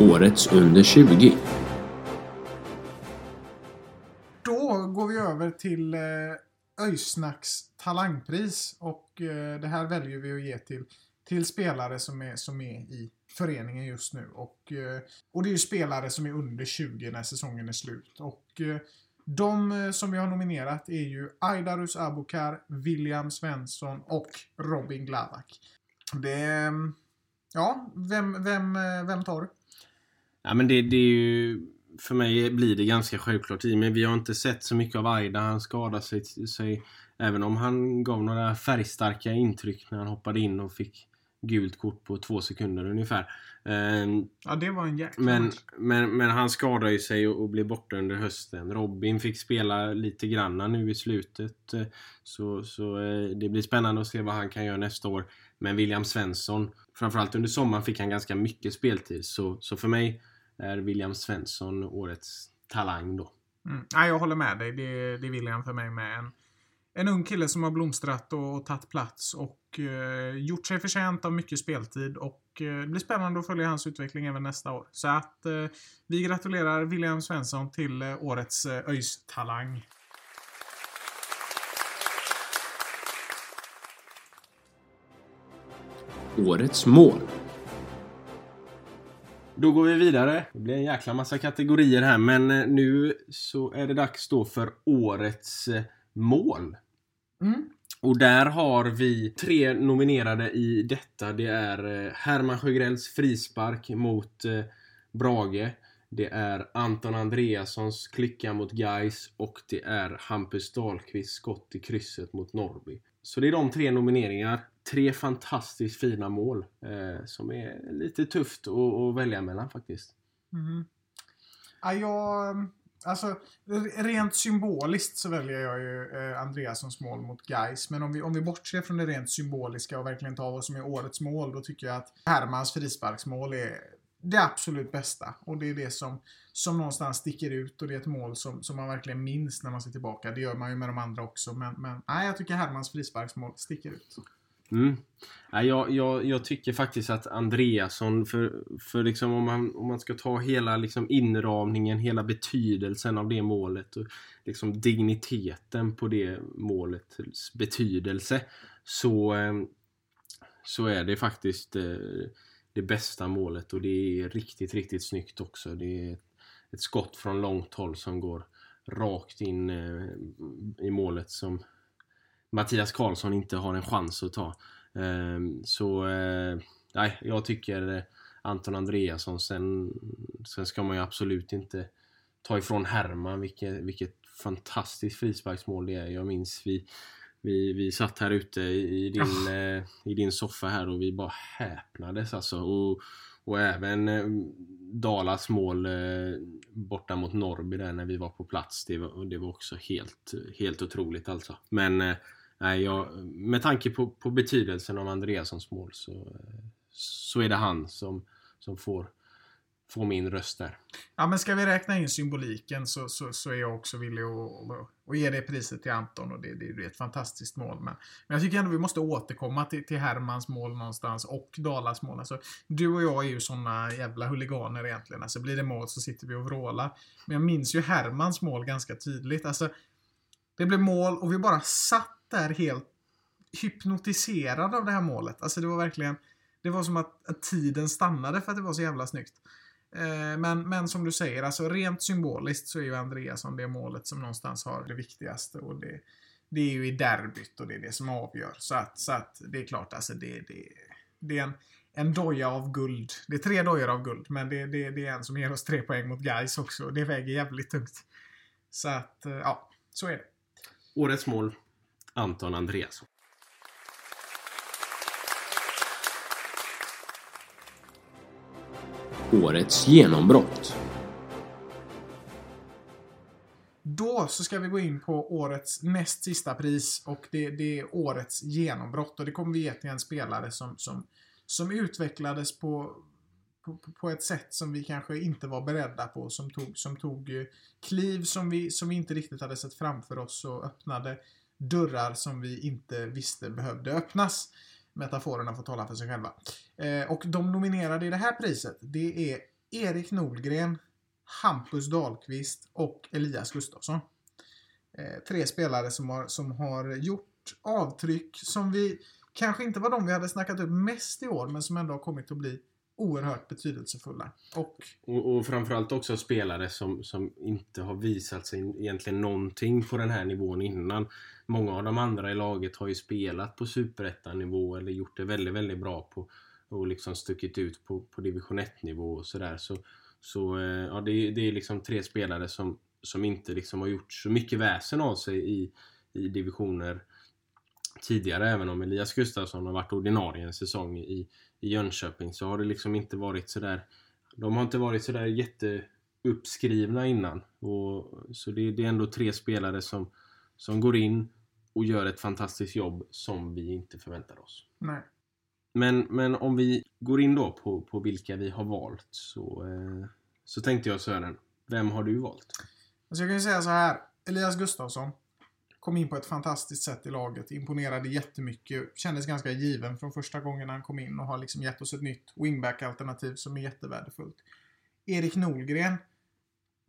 Årets under 20. Då går vi över till eh, Öjsnacks talangpris. Och eh, det här väljer vi att ge till, till spelare som är, som är i föreningen just nu. Och, eh, och det är ju spelare som är under 20 när säsongen är slut. Och eh, de eh, som vi har nominerat är ju Aidarus Abukar, William Svensson och Robin Glavak. Det... Ja, vem, vem, vem tar du? Ja men det, det är ju... För mig blir det ganska självklart i men vi har inte sett så mycket av Aida. Han skadade sig, sig även om han gav några färgstarka intryck när han hoppade in och fick gult kort på två sekunder ungefär. Ehm, Ja, det var en jäkla Men, men, men han skadade ju sig och, och blev borta under hösten. Robin fick spela lite granna nu i slutet. eh, Så, så eh, det blir spännande att se vad han kan göra nästa år. Men William Svensson, framförallt under sommaren fick han ganska mycket speltid. Så, så för mig är William Svensson årets talang då. Mm. Ja, jag håller med dig. Det, det vill jag för mig med. En, en ung kille som har blomstrat och, och tagit plats och eh, gjort sig förtjänt av mycket speltid. Och eh, det blir spännande att följa hans utveckling även nästa år. Så att eh, vi gratulerar William Svensson till eh, årets eh, ÖIS-talang. Årets mål. Då går vi vidare. Det blir en jäkla massa kategorier här men eh, nu så är det dags då för årets eh, mål. Mm. Och där har vi tre nominerade i detta. Det är eh, Herman Sjögrells frispark mot eh, Brage. Det är Anton Andreassons klicka mot Geis och det är Hampus Dahlqvists skott i krysset mot Norrby. Så det är de tre nomineringar. Tre fantastiskt fina mål eh, som är lite tufft att, att välja mellan faktiskt. Mm. Ja, jag, alltså, rent symboliskt så väljer jag ju eh, Andreassons mål mot Geis. Men om vi, om vi bortser från det rent symboliska och verkligen tar vad som är årets mål, då tycker jag att Hermans frisparksmål är det absolut bästa. Och det är det som, som någonstans sticker ut och det är ett mål som, som man verkligen minns när man ser tillbaka. Det gör man ju med de andra också, men, men nej, jag tycker Hermans frisparksmål sticker ut. Mm. Jag, jag, jag tycker faktiskt att Andreasson, för, för liksom om, man, om man ska ta hela liksom inramningen, hela betydelsen av det målet och liksom digniteten på det målets betydelse så, ehm, så är det faktiskt eh, det bästa målet och det är riktigt, riktigt snyggt också. Det är ett, skott från långt håll som går rakt in eh, i målet som Mattias Karlsson inte har en chans att ta. Ehm, Så eh, nej, jag tycker eh, Anton Andreasson. Sen, sen ska man ju absolut inte ta ifrån Herman vilket, vilket fantastiskt frisparksmål det är. Jag minns vi, vi, vi satt här ute i din, eh, i din soffa här och vi bara häpnades alltså. Och, och även Dalas mål borta mot Norrby där när vi var på plats. Det var, det var också helt, helt otroligt alltså. Men nej, jag, med tanke på, på betydelsen av Andreassons mål så, så är det han som, som får får min röst där. Ja, men ska vi räkna in symboliken så, så, så är jag också villig att, att, att ge det priset till Anton och det, det, det är ett fantastiskt mål. Men, men jag tycker ändå vi måste återkomma till, till Hermans mål någonstans och Dalas mål. Alltså, du och jag är ju såna jävla huliganer egentligen. Alltså, blir det mål så sitter vi och vrålar. Men jag minns ju Hermans mål ganska tydligt. Alltså, det blev mål och vi bara satt där helt hypnotiserad av det här målet. Alltså det var verkligen det var som att, att tiden stannade för att det var så jävla snyggt. Eh, men, men som du säger, alltså rent symboliskt så är ju Andreasson det målet som någonstans har det viktigaste. Och det, det är ju i derbyt och det är det som avgör. Så att, så att det är klart, alltså det, det, det är en, en doja av guld. Det är tre dojor av guld, men det, det, det är en som ger oss tre poäng mot Gais också. Det väger jävligt tungt. Så att, eh, ja, så är det. Årets mål, Anton Andreasson. Årets genombrott. Då så ska vi gå in på årets näst sista pris och det, det är årets genombrott. Och det kommer vi ge till en spelare som, som, som utvecklades på, på, på ett sätt som vi kanske inte var beredda på. Som tog, som tog eh, kliv som vi, som vi inte riktigt hade sett framför oss och öppnade dörrar som vi inte visste behövde öppnas. Metaforerna får tala för sig själva. Eh, och de nominerade i det här priset, det är Erik Nordgren, Hampus Dahlqvist och Elias Gustafsson. Eh, tre spelare som har, som har gjort avtryck som vi kanske inte var de vi hade snackat upp mest i år, men som ändå har kommit att bli oerhört betydelsefulla. Och, och, och framförallt också spelare som, som inte har visat sig egentligen någonting på den här nivån innan. Många av de andra i laget har ju spelat på superettanivå eller gjort det väldigt, väldigt bra på och liksom stuckit ut på, på division 1-nivå och sådär. Så, så eh, ja, det, är, det är liksom tre spelare som, som inte liksom har gjort så mycket väsen av sig i, i divisioner tidigare. Även om Elias Gustafsson har varit ordinarie en säsong i, i Jönköping så har det liksom inte varit sådär De har inte varit sådär jätteuppskrivna innan. Och, så det, det är ändå tre spelare som, som går in och gör ett fantastiskt jobb som vi inte förväntar oss. nej. Men, men om vi går in då på, på vilka vi har valt så, eh, så tänkte jag Sören, vem har du valt? Alltså jag kan ju säga så här. Elias Gustafsson kom in på ett fantastiskt sätt i laget. Imponerade jättemycket. Kändes ganska given från första gången han kom in och har liksom gett oss ett nytt wingback-alternativ som är jättevärdefullt. Erik Nolgren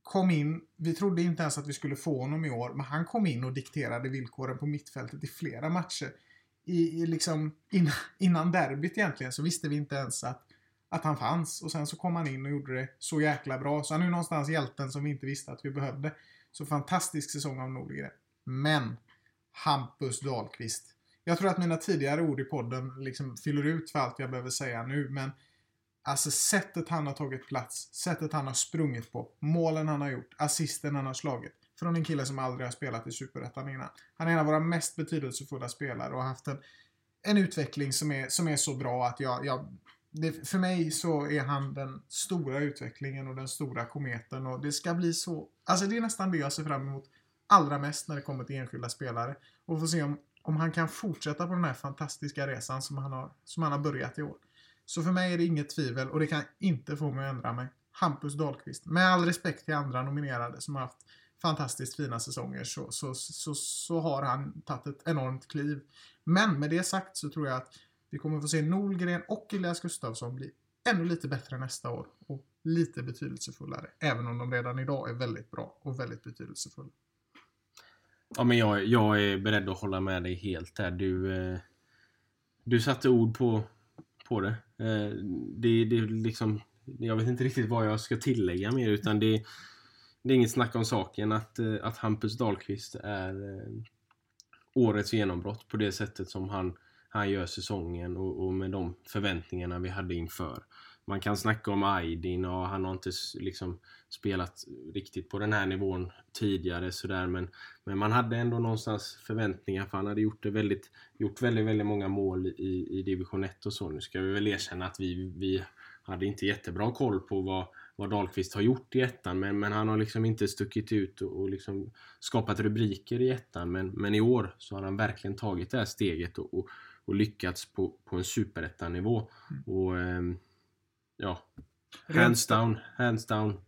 kom in. Vi trodde inte ens att vi skulle få honom i år, men han kom in och dikterade villkoren på mittfältet i flera matcher. I, i liksom, innan, innan derbyt egentligen så visste vi inte ens att, att han fanns. Och sen så kom han in och gjorde det så jäkla bra. Så han är ju någonstans hjälten som vi inte visste att vi behövde. Så fantastisk säsong av Nordgren. Men Hampus Dahlqvist. Jag tror att mina tidigare ord i podden liksom fyller ut för allt jag behöver säga nu, men Alltså sättet han har tagit plats, sättet han har sprungit på, målen han har gjort, assisten han har slagit. Från en kille som aldrig har spelat i Superettan innan. Han är en av våra mest betydelsefulla spelare och har haft en, en utveckling som är, som är så bra att jag, jag det, för mig så är han den stora utvecklingen och den stora kometen och det ska bli så... Alltså det är nästan det jag ser fram emot allra mest när det kommer till enskilda spelare. Och få se om, om han kan fortsätta på den här fantastiska resan som han har, som han har börjat i år. Så för mig är det inget tvivel och det kan inte få mig att ändra mig. Hampus Dahlqvist. Med all respekt till andra nominerade som har haft fantastiskt fina säsonger så, så, så, så har han tagit ett enormt kliv. Men med det sagt så tror jag att vi kommer få se Nolgren och Elias Gustafsson bli ännu lite bättre nästa år och lite betydelsefullare. Även om de redan idag är väldigt bra och väldigt betydelsefulla. Ja, men jag, jag är beredd att hålla med dig helt där. Du, eh, du satte ord på, på det. Eh, det. Det liksom... Jag vet inte riktigt vad jag ska tillägga mer utan det, det är inget snack om saken att, eh, att Hampus Dahlqvist är eh, årets genombrott på det sättet som han, han gör säsongen och, och med de förväntningarna vi hade inför. Man kan snacka om Aydin och han har inte liksom spelat riktigt på den här nivån tidigare sådär men, men man hade ändå någonstans förväntningar för han hade gjort, det väldigt, gjort väldigt, väldigt många mål i, i division 1 och så. Nu ska vi väl erkänna att vi, vi hade inte jättebra koll på vad, vad Dahlqvist har gjort i ettan men, men han har liksom inte stuckit ut och, och liksom skapat rubriker i ettan men, men i år så har han verkligen tagit det här steget och, och, och lyckats på, på en superettanivå. Och ehm, ja, Hands down, hands down.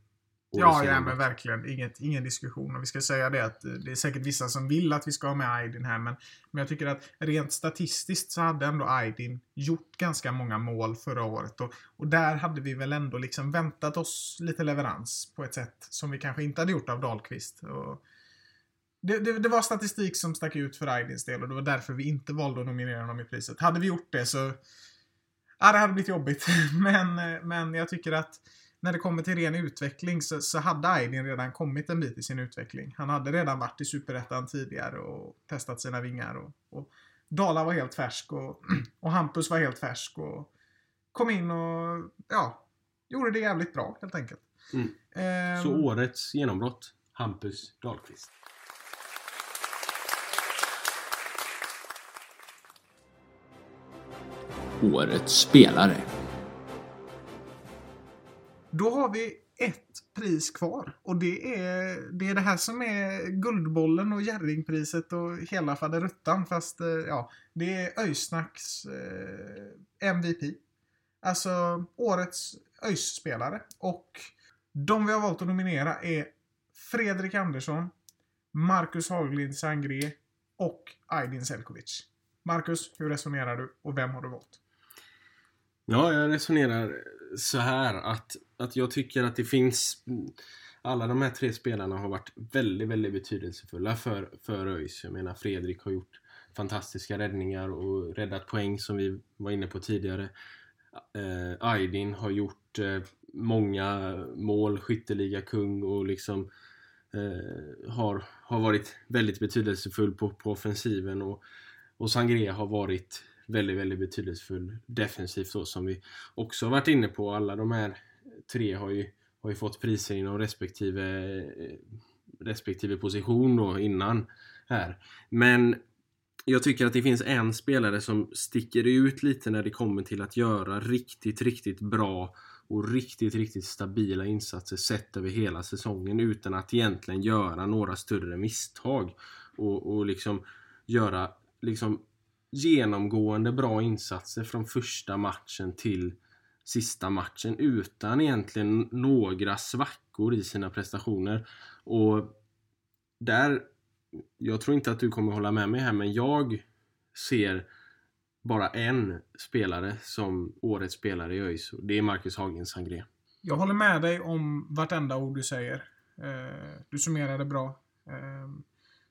Ja, ja men verkligen. Inget, ingen diskussion. Och vi ska säga det att eh, det är säkert vissa som vill att vi ska ha med Aydin här, men, men jag tycker att rent statistiskt så hade ändå Aydin gjort ganska många mål förra året. Och, och där hade vi väl ändå liksom väntat oss lite leverans på ett sätt som vi kanske inte hade gjort av Dahlqvist. Och det, det, det var statistik som stack ut för Aydins del och det var därför vi inte valde att nominera honom i priset. Hade vi gjort det så... Ja, det hade blivit jobbigt. <laughs> men, eh, men jag tycker att när det kommer till ren utveckling så, så hade Aydin redan kommit en bit i sin utveckling. Han hade redan varit i Superettan tidigare och testat sina vingar. Och, och Dala var helt färsk och, <clears throat> och Hampus var helt färsk och kom in och ja, gjorde det jävligt bra helt enkelt. Mm. Ehm, Så årets genombrott, Hampus Dahlqvist. Årets spelare. Då har vi ett pris kvar och det är det, är det här som är Guldbollen och Jerringpriset och hela faderuttan fast eh, ja, det är Öjsnacks eh, MVP. Alltså årets ÖIS-spelare och de vi har valt att nominera är Fredrik Andersson, Marcus Haglind Sangré och Aydin Selkovic. Marcus, hur resonerar du och vem har du valt? Ja, jag resonerar så här att, att jag tycker att det finns... Alla de här tre spelarna har varit väldigt, väldigt betydelsefulla för, för ÖIS. Jag menar, Fredrik har gjort fantastiska räddningar och räddat poäng som vi var inne på tidigare. Eh, Aydin har gjort eh, många mål, skytteliga kung och liksom eh, har, har varit väldigt betydelsefull på, på offensiven och, och Sangre har varit väldigt, väldigt betydelsefull defensivt då som vi också har varit inne på. Alla de här tre har ju, har ju fått priser inom respektive, eh, respektive position då innan här. Men jag tycker att det finns en spelare som sticker ut lite när det kommer till att göra riktigt, riktigt bra och riktigt, riktigt stabila insatser sett över hela säsongen utan att egentligen göra några större misstag. Och, och liksom göra liksom genomgående bra insatser från första matchen till sista matchen utan egentligen några svackor i sina prestationer. Och där, jag tror inte att du kommer hålla med mig här, men jag ser bara en spelare som årets spelare i ÖIS det är Marcus Hagen Sangré. Jag håller med dig om vartenda ord du säger. Eh, du summerade bra. Eh,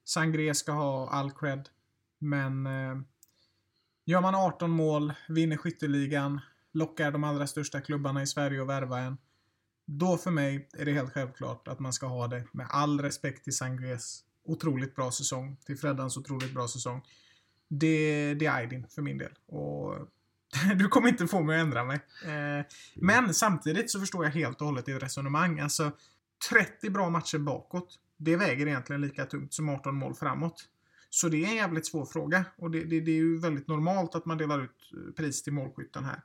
Sangré ska ha all cred. Men eh, gör man 18 mål, vinner skytteligan, lockar de allra största klubbarna i Sverige att värva en. Då för mig är det helt självklart att man ska ha det med all respekt till Sangres otroligt bra säsong, till Freddans otroligt bra säsong. Det, det är Aydin för min del. Och <laughs> du kommer inte få mig att ändra mig. Eh, men samtidigt så förstår jag helt och hållet ditt resonemang. Alltså, 30 bra matcher bakåt, det väger egentligen lika tungt som 18 mål framåt. Så det är en jävligt svår fråga. Och det, det, det är ju väldigt normalt att man delar ut eh, pris till målskytten här.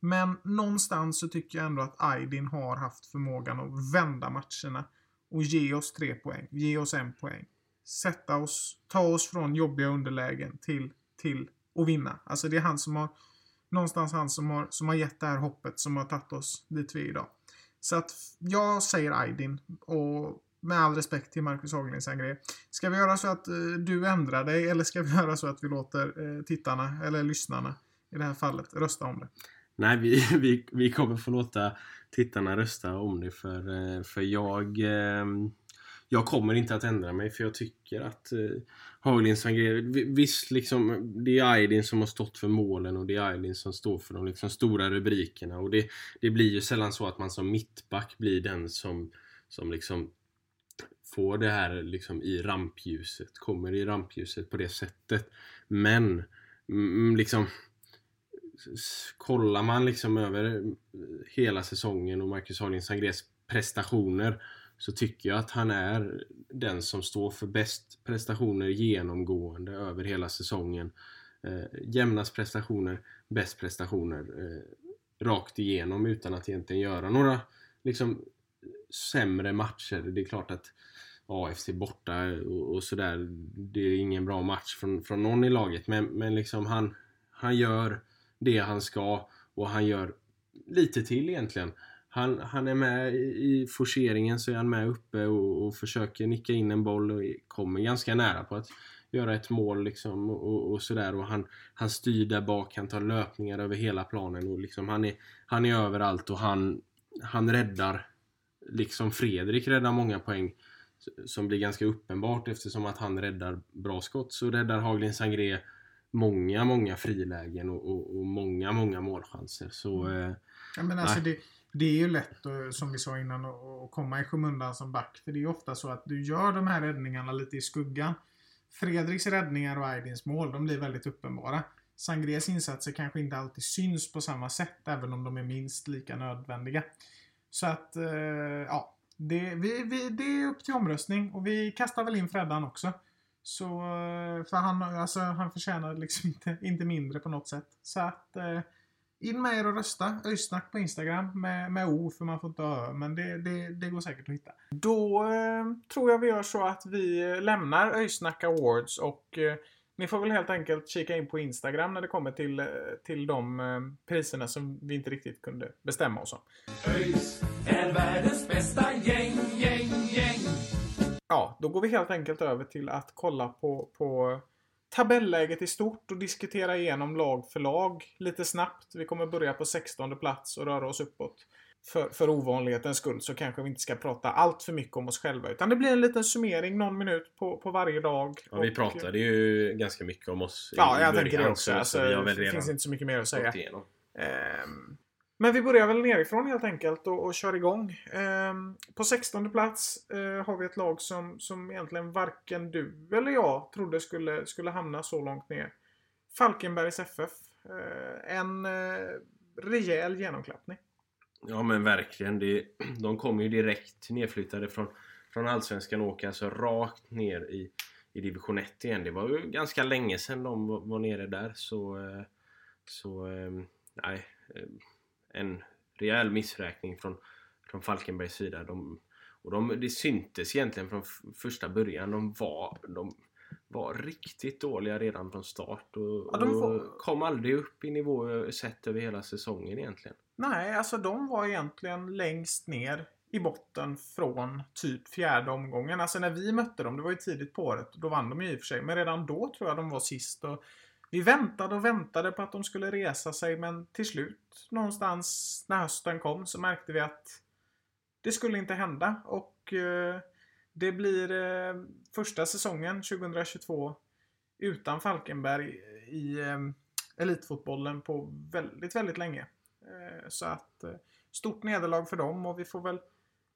Men någonstans så tycker jag ändå att Aydin har haft förmågan att vända matcherna och ge oss tre poäng, ge oss en poäng. Sätta oss, ta oss från jobbiga underlägen till, till att vinna. Alltså det är han som har, någonstans han som har, som har gett det här hoppet som har tagit oss dit vi är idag. Så att jag säger Aydin och med all respekt till Marcus Haglind Sangre. Ska vi göra så att eh, du ändrar dig eller ska vi <laughs> göra så att vi låter eh, tittarna, eller lyssnarna i det här fallet, rösta om det? Nej, vi, <laughs> vi, vi kommer få låta tittarna rösta om det för, eh, för jag eh, jag kommer inte att ändra mig för jag tycker att eh, Hagelin visst liksom det är Aydin som har stått för målen och det är Aydin som står för de liksom stora rubrikerna och det, det blir ju sällan så att man som mittback blir den som, som liksom får det här liksom i rampljuset, kommer i rampljuset på det sättet. Men mm, liksom kollar man liksom över mm, hela säsongen och Marcus Hagelin Sangrés prestationer så tycker jag att han är den som står för bäst prestationer genomgående över hela säsongen. Eh, jämnast prestationer, bäst prestationer eh, rakt igenom utan att egentligen göra några liksom sämre matcher. Det är klart att AFC borta och, och sådär, det är ingen bra match från, från någon i laget. Men, men liksom han, han gör det han ska och han gör lite till egentligen. han, han är med i, forceringen så är han med uppe och, och försöker nicka in en boll och kommer ganska nära på att göra ett mål liksom och, och sådär. Och han, han styr där bak, han tar löpningar över hela planen och liksom han är, han är överallt och han, han räddar. Liksom Fredrik räddar många poäng som blir ganska uppenbart eftersom att han räddar bra skott så räddar Haglin Sangré många, många frilägen och, och, och många, många målchanser. Så, eh, Ja, men alltså det, det är ju lätt, som vi sa innan, att att komma i skymundan som back. För det är ju ofta så att du gör de här räddningarna lite i skuggan. Fredriks räddningar och Aydins mål, de blir väldigt uppenbara. Sangrés insatser kanske inte alltid syns på samma sätt, även om de är minst lika nödvändiga. Så att, eh, ja. Det, vi, vi, det är upp till omröstning och vi kastar väl in Freddan också. Så, eh, för han, alltså, han förtjänar liksom <laughs> inte, inte mindre på något sätt. Så att, eh, in med er och rösta. Öysnack på Instagram med, med O för man får inte ha Ö, men det, det, det går säkert att hitta. Då eh, tror jag vi gör så att vi eh, lämnar Öysnack Awards och eh, ni får väl helt enkelt kika in på Instagram när det kommer till, eh, till de eh, priserna som vi inte riktigt kunde bestämma oss om. ÖIS är världens Ja, då går vi helt enkelt över till att kolla på, på tabelläget i stort och diskutera igenom lag för lag lite snabbt. Vi kommer börja på 16 plats och röra oss uppåt. För, för ovanlighetens skull så kanske vi inte ska prata allt för mycket om oss själva. Utan det blir en liten summering, någon minut på, på varje dag. ja, vi pratade ju ganska mycket om oss i Ja, jag början tänker det också. så Alltså, det finns inte så mycket mer att säga. Ehm, men vi börjar väl nerifrån helt enkelt och, och kör igång. Ehm, på 16 plats eh, har vi ett lag som, som egentligen varken du eller jag trodde skulle, skulle hamna så långt ner. Falkenbergs FF. Eh, en eh, rejäl genomklappning. Ja men verkligen. Det, <clears throat> de kom ju direkt nedflyttade från, från Allsvenskan och åker alltså rakt ner i, i division 1 igen. Det var ju ganska länge sedan de var, var nere där så... Eh, så... eh, Nej. Ehm, en rejäl missräkning från, från Falkenbergs sida. De, och de, det syntes egentligen från första början. De var... De, var riktigt dåliga redan från start och, Ja, de var- och kom aldrig upp i nivå sett över hela säsongen egentligen. Nej, alltså de var egentligen längst ner i botten från typ fjärde omgången. Alltså när vi mötte dem, det var ju tidigt på året, då vann de ju i och för sig. Men redan då tror jag de var sist. Och vi väntade och väntade på att de skulle resa sig, men till slut, någonstans när hösten kom, så märkte vi att det skulle inte hända. Och eh, det blir eh, första säsongen 2022 utan Falkenberg i eh, elitfotbollen på väldigt, väldigt länge. Eh, Så att eh, stort nederlag för dem och vi får väl,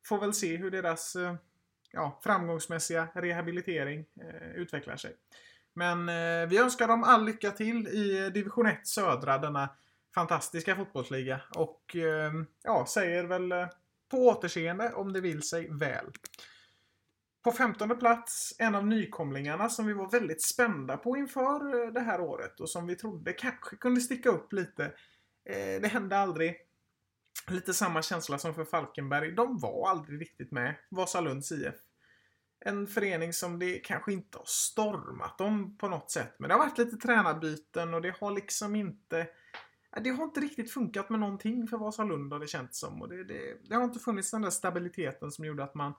får väl se hur deras eh, ja, framgångsmässiga rehabilitering eh, utvecklar sig. Men eh, vi önskar dem all lycka till i eh, division 1 södra, denna fantastiska fotbollsliga. Och eh, ja, säger väl eh, på återseende om det vill sig väl. På 15 plats, en av nykomlingarna som vi var väldigt spända på inför eh, det här året och som vi trodde kanske kunde sticka upp lite. Eh, det hände aldrig. Lite samma känsla som för Falkenberg. De var aldrig riktigt med. Vasalunds IF. En förening som det kanske inte har stormat om på något sätt. Men det har varit lite tränarbyten och det har liksom inte... Det har inte riktigt funkat med någonting för Vasalund har det känts som. Och det, det, det har inte funnits den där stabiliteten som gjorde att man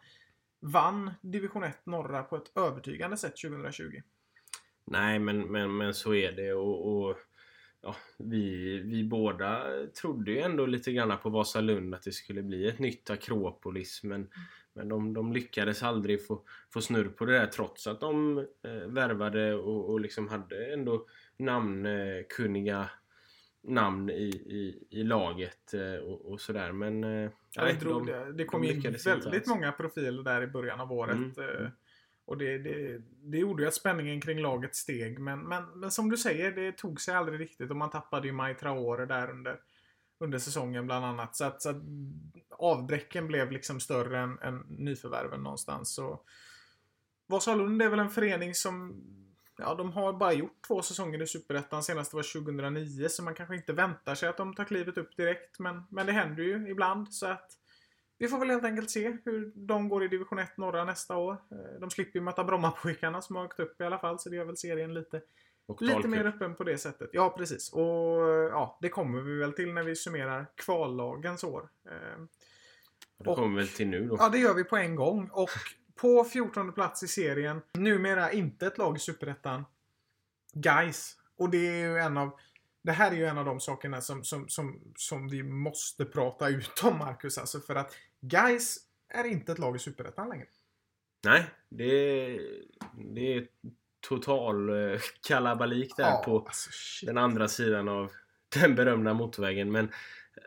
vann division 1 norra på ett övertygande sätt 2020. Nej, men, men, men så är det och, och ja, vi, vi båda trodde ju ändå lite grann på Vasalund att det skulle bli ett nytt Akropolis men, men de, de lyckades aldrig få, få snurr på det där trots att de eh, värvade och, och liksom hade ändå namnkunniga namn i, i, i laget eh, och, och sådär men eh, Ja, nej, det, drog, det, det kom de in väldigt många profiler där i början av året. Eh, mm. Och det, det, det gjorde ju att spänningen kring laget steg. Men, men, men som du säger, det tog sig aldrig riktigt. Och man tappade ju Maj Traore där under, under säsongen bland annat. Så att, så att avbräcken blev liksom större än, än nyförvärven någonstans. Så Vasalund är väl en förening som Ja, de har bara gjort två säsonger i Superettan. Senast var 2009, så man kanske inte väntar sig att de tar klivet upp direkt. Men, men det händer ju ibland, så att vi får väl helt enkelt se hur de går i division 1 norra nästa år. Eh, de slipper ju möta Brommapojkarna som har åkt upp i alla fall, så det gör väl serien lite, och Lite mer öppen på det sättet. Ja, precis. Och ja, det kommer vi väl till när vi summerar kvallagens år. Eh, Och Det kommer vi väl till nu då. Ja, det gör vi på en gång. Och på 14 plats i serien, numera inte ett lag i Superettan, Guys. Och det är ju en av det här är ju en av de sakerna som, som, som, som vi måste prata ut om, Marcus. Alltså för att Guys är inte ett lag i Superettan längre. Nej, det det är total eh, <laughs> kalabalik där på alltså, den andra sidan av <laughs> den berömda motorvägen. Men eh,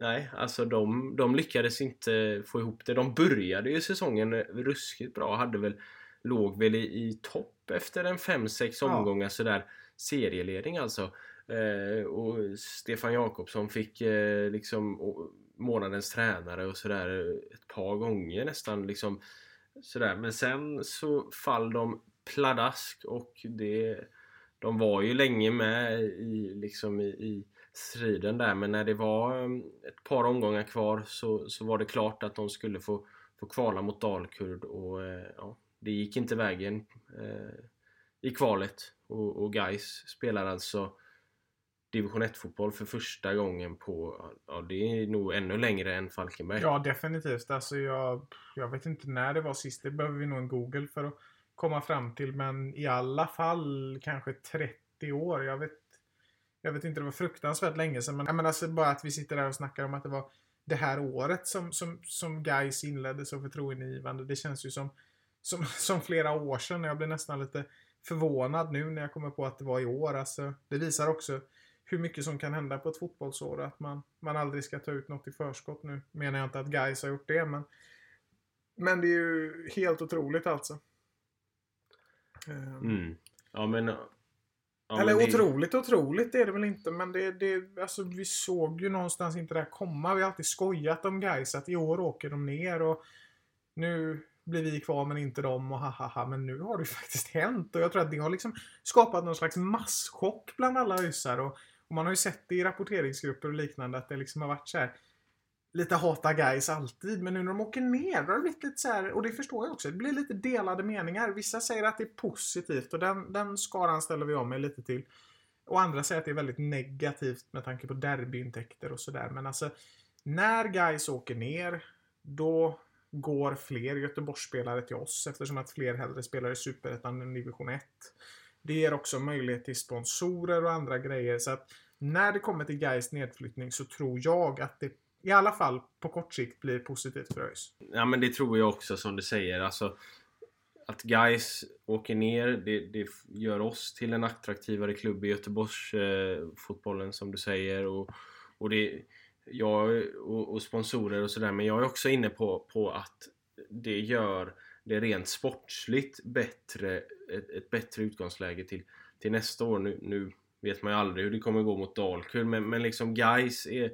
nej, alltså de, de lyckades inte få ihop det. De började ju säsongen eh, ruskigt bra. Hade väl, låg väl i, i topp efter en 5-6 Ja. omgångar sådär. Serieledning alltså. Eh, och Stefan Jakobsson fick eh, liksom och, månadens tränare och sådär ett par gånger nästan liksom. Sådär. Men sen så fall de pladask och det de var ju länge med i, liksom i, i striden där men när det var mm, ett par omgångar kvar så, så var det klart att de skulle få, få kvala mot Dalkurd och eh, ja, det gick inte vägen eh, i kvalet och, och Gais spelar alltså division 1-fotboll för första gången på, ja det är nog ännu längre än Falkenberg. Ja, definitivt. Alltså jag, jag vet inte när det var sist. Det behöver vi nog en Google för att komma fram till. Men i alla fall kanske 30 år. Jag vet, jag vet inte, det var fruktansvärt länge sedan. Men, jag menar, alltså bara att vi sitter där och snackar om att det var det här året som, som, som Gais inledde så förtroendeingivande. Det känns ju som, som, som flera år sedan. Jag blir nästan lite förvånad nu när jag kommer på att det var i år. Alltså, det visar också hur mycket som kan hända på ett fotbollsår. Att man, man aldrig ska ta ut något i förskott. Nu menar jag inte att Gais har gjort det, men, men det är ju helt otroligt alltså. Ehm, Mm. Ja men... Ja, Eller men det- otroligt, otroligt är det väl inte, men det, det, alltså, vi såg ju någonstans inte det här komma. Vi har alltid skojat om Gais att i år åker de ner och nu blir vi kvar men inte de och ha ha ha. Men nu har det faktiskt hänt och jag tror att det har liksom skapat någon slags masschock bland alla ösar. Och, och man har ju sett det i rapporteringsgrupper och liknande att det liksom har varit så här lite hata guys alltid, men nu när de åker ner då har det blivit lite så här, och det förstår jag också, det blir lite delade meningar. Vissa säger att det är positivt och den, den skaran ställer vi om mig lite till. Och andra säger att det är väldigt negativt med tanke på derbyintäkter och sådär. Men alltså, när guys åker ner, då går fler Göteborgsspelare till oss eftersom att fler hellre spelar i Superettan än division 1. Det ger också möjlighet till sponsorer och andra grejer. Så att när det kommer till Gais nedflyttning så tror jag att det i alla fall på kort sikt blir positivt för ÖIS. Ja men det tror jag också som du säger. Alltså, att guys åker ner, det, det gör oss till en attraktivare klubb i Göteborgs eh, fotbollen som du säger. Och, och, det, jag, och, och sponsorer och sådär. Men jag är också inne på, på att det gör det rent sportsligt bättre, ett, ett bättre utgångsläge till, till nästa år. Nu, nu vet man ju aldrig hur det kommer gå mot Dalkurd. Men, men liksom guys är,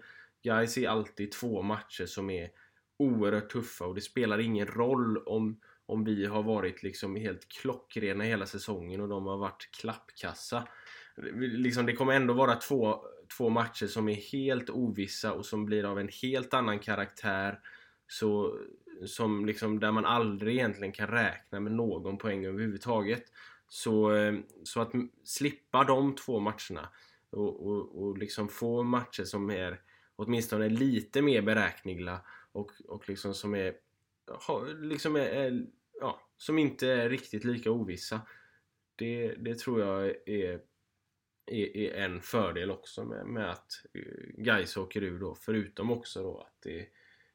guys är alltid två matcher som är oerhört tuffa och det spelar ingen roll om, om vi har varit liksom helt klockrena hela säsongen och de har varit klappkassa. Liksom det kommer ändå vara två, två matcher som är helt ovissa och som blir av en helt annan karaktär. Så, som liksom där man aldrig egentligen kan räkna med någon poäng överhuvudtaget. Så, eh, så att slippa de två matcherna och, och, och liksom få matcher som är åtminstone lite mer beräkneliga och, och liksom som är, liksom är, är ja, som inte är riktigt lika ovissa. Det, det tror jag är, är, är en fördel också med, med att eh, Gais åker ur då. Förutom också då att det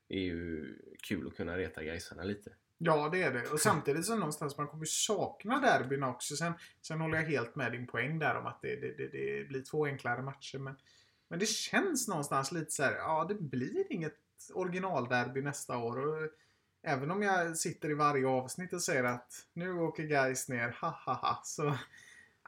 är ju kul att kunna reta Gaisarna lite. Ja, det är det. Och samtidigt så någonstans man kommer sakna derbyn också. Sen, sen håller jag helt med din poäng där om att det, det, det, det blir två enklare matcher. Men, men det känns någonstans lite så här, ja det blir inget originalderby nästa år. Och även om jag sitter i varje avsnitt och säger att nu åker guys ner, ha ha ha. Så,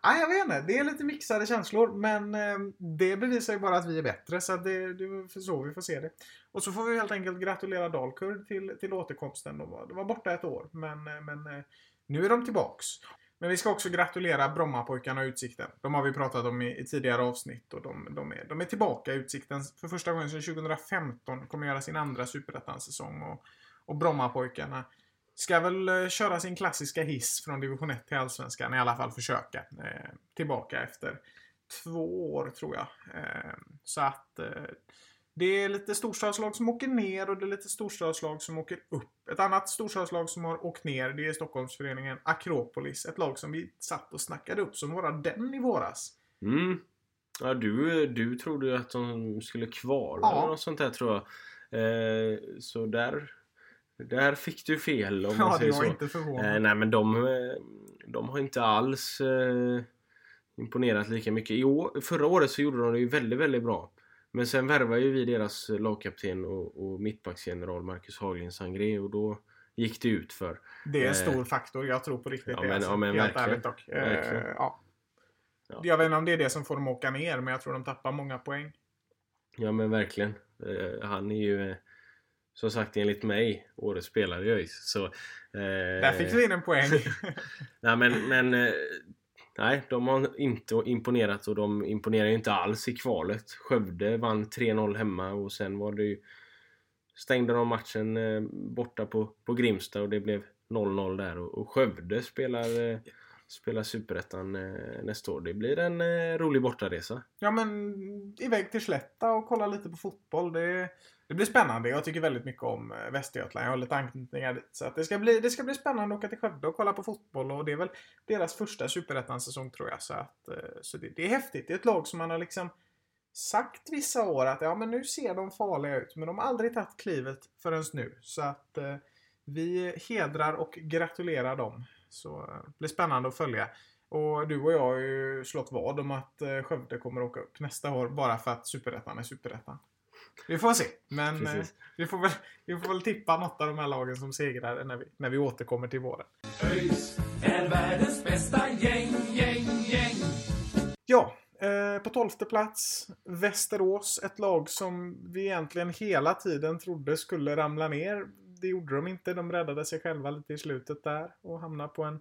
ja, jag vet inte, det är lite mixade känslor. Men eh, det bevisar ju bara att vi är bättre. Så det, det är så vi får se det. Och så får vi helt enkelt gratulera Dalkurd till, till återkomsten. De var, de var borta ett år, men, eh, men eh, nu är de tillbaks. Men vi ska också gratulera Brommapojkarna och Utsikten. De har vi pratat om i, i tidigare avsnitt och de, de, är, de är tillbaka i Utsikten för första gången sedan 2015. Kommer göra sin andra Superettan-säsong och, och Brommapojkarna ska väl eh, köra sin klassiska hiss från division 1 till Allsvenskan. I alla fall försöka. Eh, tillbaka efter två år tror jag. Eh, så att eh, det är lite storstadslag som åker ner och det är lite storstadslag som åker upp. Ett annat storstadslag som har åkt ner det är Stockholmsföreningen Akropolis. Ett lag som vi satt och snackade upp som vara den i våras. Mm. Ja, du, du trodde ju att de skulle kvala Ja. eller något sånt där tror jag. Eh, så där, där fick du fel om man Ja, det säger var så. inte förvånande. Eh, nej men de, de har inte alls eh, imponerat lika mycket. I år, förra året så gjorde de det ju väldigt, väldigt bra. Men sen värvade ju vi deras lagkapten och, och mittbacksgeneral Marcus Haglind Sangré och då gick det ut för. Det är en Eh, stor faktor. Jag tror på riktigt ja, det. men- alltså. ja, men Helt ärligt dock. Eh, ja. Ja. Jag vet inte om det är det som får dem åka ner, men jag tror de tappar många poäng. Ja men verkligen. Eh, han är ju eh, som sagt enligt mig årets spelare i ÖIS. Så, eh, Där fick vi in en poäng. <laughs> Nej men, men eh, nej, de har inte imponerat och de imponerar inte alls i kvalet. Skövde vann 3-0 hemma och sen var det ju stängde de matchen eh, borta på, på Grimsta och det blev 0-0 där och, och Skövde spelar, eh, spelar Superettan eh, nästa år. Det blir en eh, rolig bortaresa. ja, men iväg till Slätta och kolla lite på fotboll. Det, det blir spännande. Jag tycker väldigt mycket om eh, Västergötland. Jag har lite anknytningar dit. Så att det, ska bli, det ska bli spännande att åka till Skövde och kolla på fotboll. Och det är väl deras första Superettan-säsong tror jag. Så, att, eh, så det, det är häftigt. Det är ett lag som man har liksom sagt vissa år att ja, men nu ser de farliga ut. Men de har aldrig tagit klivet förrän nu. Så att eh, vi hedrar och gratulerar dem. Så det blir spännande att följa. Och du och jag har ju slått vad om att Skövde kommer åka upp nästa år bara för att Superettan är Superettan. Vi får se. Men eh, vi, får väl, vi får väl tippa något av de här lagen som segrar när vi, när vi återkommer till våren. ÖIS är världens bästa gäng, gäng, gäng. Ja, eh, på tolfte plats Västerås. Ett lag som vi egentligen hela tiden trodde skulle ramla ner. Det gjorde de inte. De räddade sig själva lite i slutet där och hamnade på en,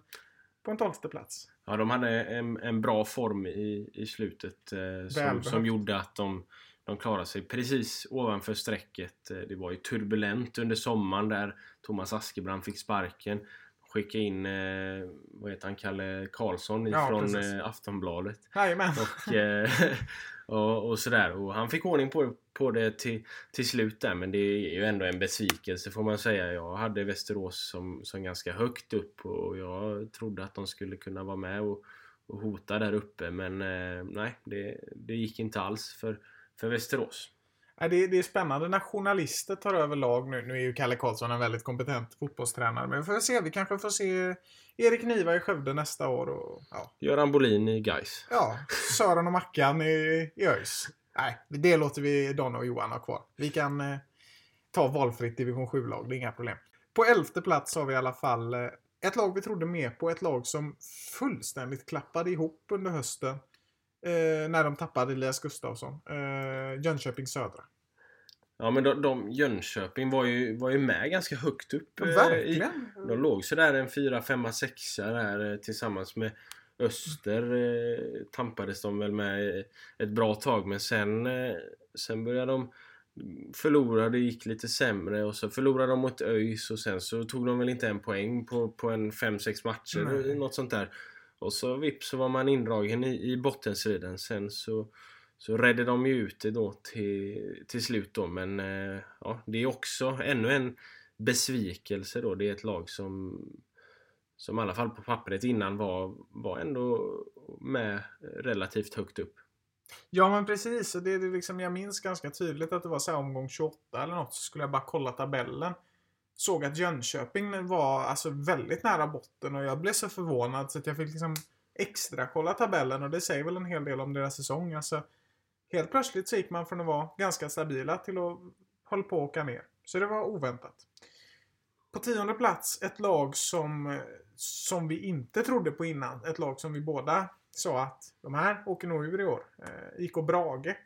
på en tolfte plats. Ja, de hade en, en bra form i, i slutet eh, som, som gjorde att de, de klarade sig precis ovanför strecket. Eh, Det var ju turbulent under sommaren där Thomas Askebrand fick sparken. Skicka in, eh, vad heter han, Kalle Karlsson Ja, ifrån precis. eh, Aftonbladet. Jajamän. Och, <laughs> och, och sådär. Och han fick ordning på, på det till, till slut där. Men det är ju ändå en besvikelse får man säga. Jag hade Västerås som, som ganska högt upp och jag trodde att de skulle kunna vara med och, och hota där uppe. Men nej, det, det gick inte alls för, för Västerås. Det, det är spännande när journalister tar över lag nu. Nu är ju Kalle Karlsson en väldigt kompetent fotbollstränare. Men vi får se. Vi kanske får se Erik Niva i Skövde nästa år. Och, ja, Göran Bolin i Gais. ja, Sören och Mackan i, i ÖIS. Nej, det låter vi Don och Johan ha kvar. Vi kan eh, ta valfritt division 7-lag. Det är inga problem. På elfte plats har vi i alla fall eh, ett lag vi trodde mer på. Ett lag som fullständigt klappade ihop under hösten. Eh, när de tappade Elias Gustafsson. Eh, Jönköping Södra. Ja men de, de, Jönköping var ju, var ju med ganska högt upp. eh, i, Verkligen. De låg sådär en 4, 5, 6 där eh, tillsammans med Öster. Eh, tampades de väl med eh, ett bra tag men sen, eh, sen började de förlora, det gick lite sämre och så förlorade de mot ÖIS och sen så tog de väl inte en poäng på, på en 5-6 matcher, Nej. något sånt där. Och så vips så var man indragen i, i bottenstriden. Sen så, så redde de ju ut det då till, till slut då. Men eh, ja, det är också ännu en besvikelse då. Det är ett lag som som i alla fall på pappret innan var, var ändå med relativt högt upp. Ja men precis. Det det liksom, jag minns ganska tydligt att det var så här omgång 28 eller något. Så skulle jag bara kolla tabellen. Såg att Jönköping var alltså väldigt nära botten och jag blev så förvånad så att jag fick liksom extra kolla tabellen och det säger väl en hel del om deras säsong. Alltså, helt plötsligt så gick man från att vara ganska stabila till att hålla på att åka ner. Så det var oväntat. På tionde plats ett lag som, som vi inte trodde på innan. Ett lag som vi båda sa att de här åker nog ur i år. Eh, IK Brage.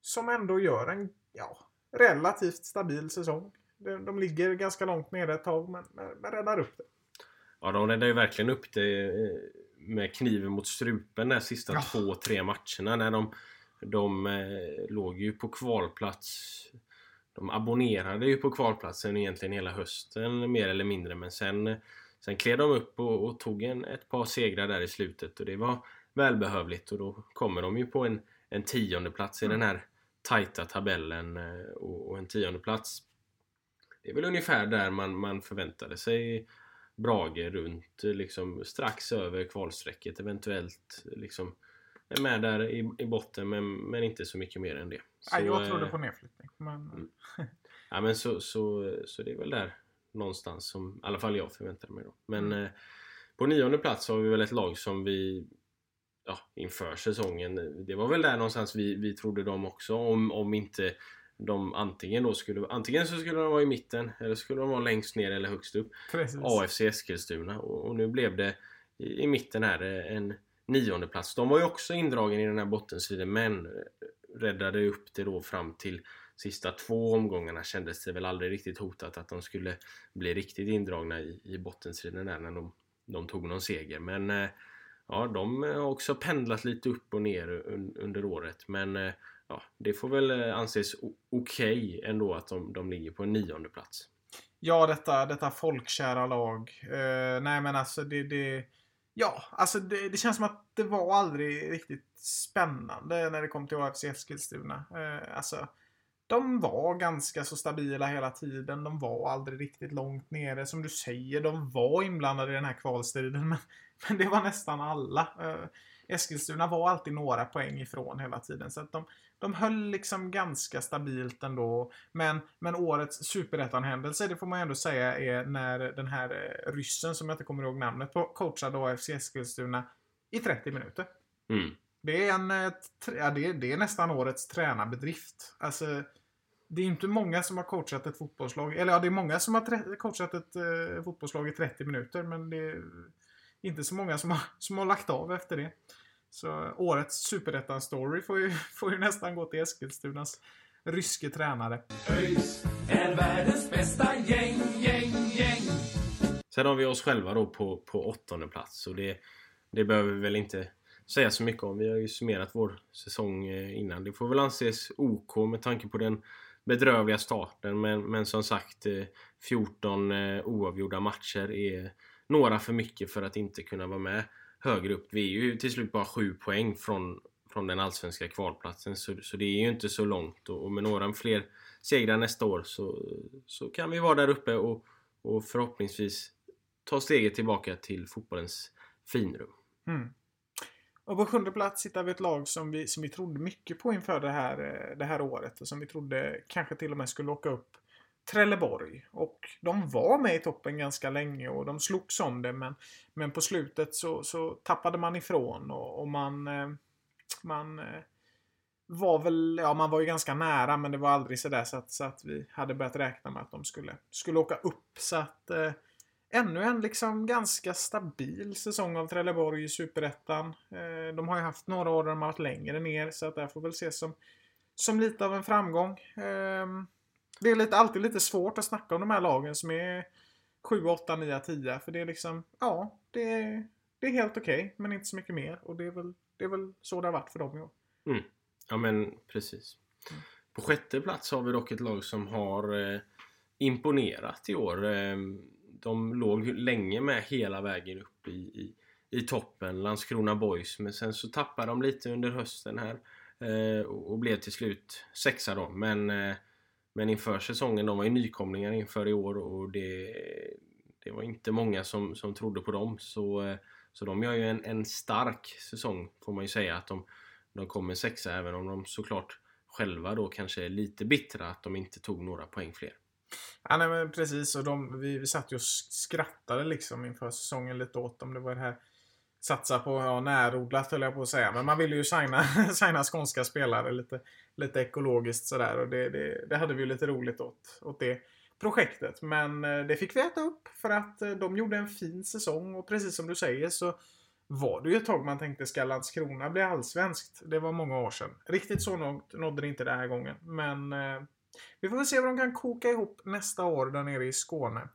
Som ändå gör en ja, relativt stabil säsong. De, de ligger ganska långt nere ett tag men, men, men räddar upp det. Ja, de räddade ju verkligen upp det eh, med kniven mot strupen de sista Ja. två, tre matcherna. När de, de eh, låg ju på kvalplats de abonnerade ju på kvalplatsen egentligen hela hösten mer eller mindre men sen, sen klev de upp och, och tog en, ett par segrar där i slutet och det var välbehövligt och då kommer de ju på en, en tionde plats i den här tajta tabellen eh, och, och en tionde plats det är väl ungefär där man, man förväntade sig Brage runt liksom strax över kvalstrecket eventuellt liksom är med där i, i botten men, men inte så mycket mer än det. Så, Nej, jag trodde eh, på nedflyttning. Men... Mm. Ja men så, så, så det är väl där någonstans som i alla fall jag förväntade mig då. Men Mm. eh, på nionde plats har vi väl ett lag som vi ja, inför säsongen, det var väl där någonstans vi, vi trodde dem också om, om inte de antingen då skulle, antingen så skulle de vara i mitten eller skulle de vara längst ner eller högst upp. Precis. AFC Eskilstuna och, och nu blev det i, i mitten här eh, en nionde plats. De var ju också indragen i den här bottenstriden men eh, räddade upp det då fram till sista två omgångarna kändes det väl aldrig riktigt hotat att de skulle bli riktigt indragna i, i bottenstriden där när de, de tog någon seger. Men eh, ja, de har också pendlat lite upp och ner un, under året. Men ja, det får väl eh, anses okej okej ändå att de, de ligger på en nionde plats. Ja, detta, detta folkkära lag. Uh, nej, men alltså det... det ja, alltså det, det känns som att det var aldrig riktigt spännande när det kom till AFC Eskilstuna. Uh, alltså, de var ganska så stabila hela tiden. De var aldrig riktigt långt nere. Som du säger, de var inblandade i den här kvalstriden. <laughs> Men, men det var nästan alla. Uh, Eskilstuna var alltid några poäng ifrån hela tiden. Så att de, de höll liksom ganska stabilt ändå. Men, men årets superettan-händelse, det får man ju ändå säga, är när den här eh, ryssen, som jag inte kommer ihåg namnet på, coachade AFC Eskilstuna i 30 minuter. Mm. Det är, en, eh, ja, det, är, det är nästan årets tränarbedrift. Alltså, det är inte många som har coachat ett fotbollslag. Eller ja, det är många som har coachat ett eh, fotbollslag i 30 minuter. Men det är inte så många som har, som har lagt av efter det. Så årets superettan-story får ju, <laughs> får ju nästan gå till Eskilstunas ryske tränare. ÖIS är världens bästa gäng, gäng, gäng. Sen har vi oss själva då på, på åttonde plats och det, det behöver vi väl inte säga så mycket om. Vi har ju summerat vår säsong eh, innan. Det får väl anses OK med tanke på den bedrövliga starten men, men som sagt eh, 14 eh, oavgjorda matcher är några för mycket för att inte kunna vara med högre upp. Vi är ju till slut bara 7 poäng från, från den allsvenska kvalplatsen så, så det är ju inte så långt och, och med några fler segrar nästa år så, så kan vi vara där uppe och, och förhoppningsvis ta steget tillbaka till fotbollens finrum. Mm. Och på sjunde plats hittar vi ett lag som vi, som vi trodde mycket på inför det här, eh, det här året. Och som vi trodde kanske till och med skulle åka upp. Trelleborg. Och de var med i toppen ganska länge och de slogs om det. Men, men på slutet så, så tappade man ifrån och, och man... Eh, man eh, var väl... Ja, man var ju ganska nära men det var aldrig sådär så att, så att vi hade börjat räkna med att de skulle, skulle åka upp. Så att... Eh, ännu en liksom ganska stabil säsong av Trelleborg i Superettan. Eh, de har ju haft några år där de har varit längre ner så att det här får väl ses som, som lite av en framgång. Eh, det är lite, alltid lite svårt att snacka om de här lagen som är 7, 8, 9, 10. För det är liksom, ja, det är, det är helt okej men inte så mycket mer. Och det är väl, det är väl så det har varit för dem i år. Ja men precis. På sjätte plats har vi dock ett lag som har eh, imponerat i år. Eh, de låg länge med hela vägen upp i, i, i toppen, Landskrona Boys. Men sen så tappade de lite under hösten här. Eh, och, och blev till slut sexa då. Men, eh, men inför säsongen, de var ju nykomlingar inför i år och det, det var inte många som, som trodde på dem. Så, eh, så de gör ju en, en stark säsong får man ju säga. att de de kommer sexa även om de såklart själva då kanske är lite bittra att de inte tog några poäng fler. Ja, nej, men precis. Och de, vi, vi satt ju och skrattade liksom inför säsongen lite åt dem. Det var det här satsa på ja, närodlat höll jag på att säga. Men man ville ju signa, <laughs> signa skånska spelare lite, lite ekologiskt sådär. Och det, det, det hade vi ju lite roligt åt, åt det projektet. Men eh, det fick vi äta upp för att eh, de gjorde en fin säsong. Och precis som du säger så var det ju ett tag man tänkte ska Landskrona bli allsvenskt. Det var många år sedan. Riktigt så långt nådde det inte den här gången. Men eh, vi får väl se vad de kan koka ihop nästa år där nere i Skåne.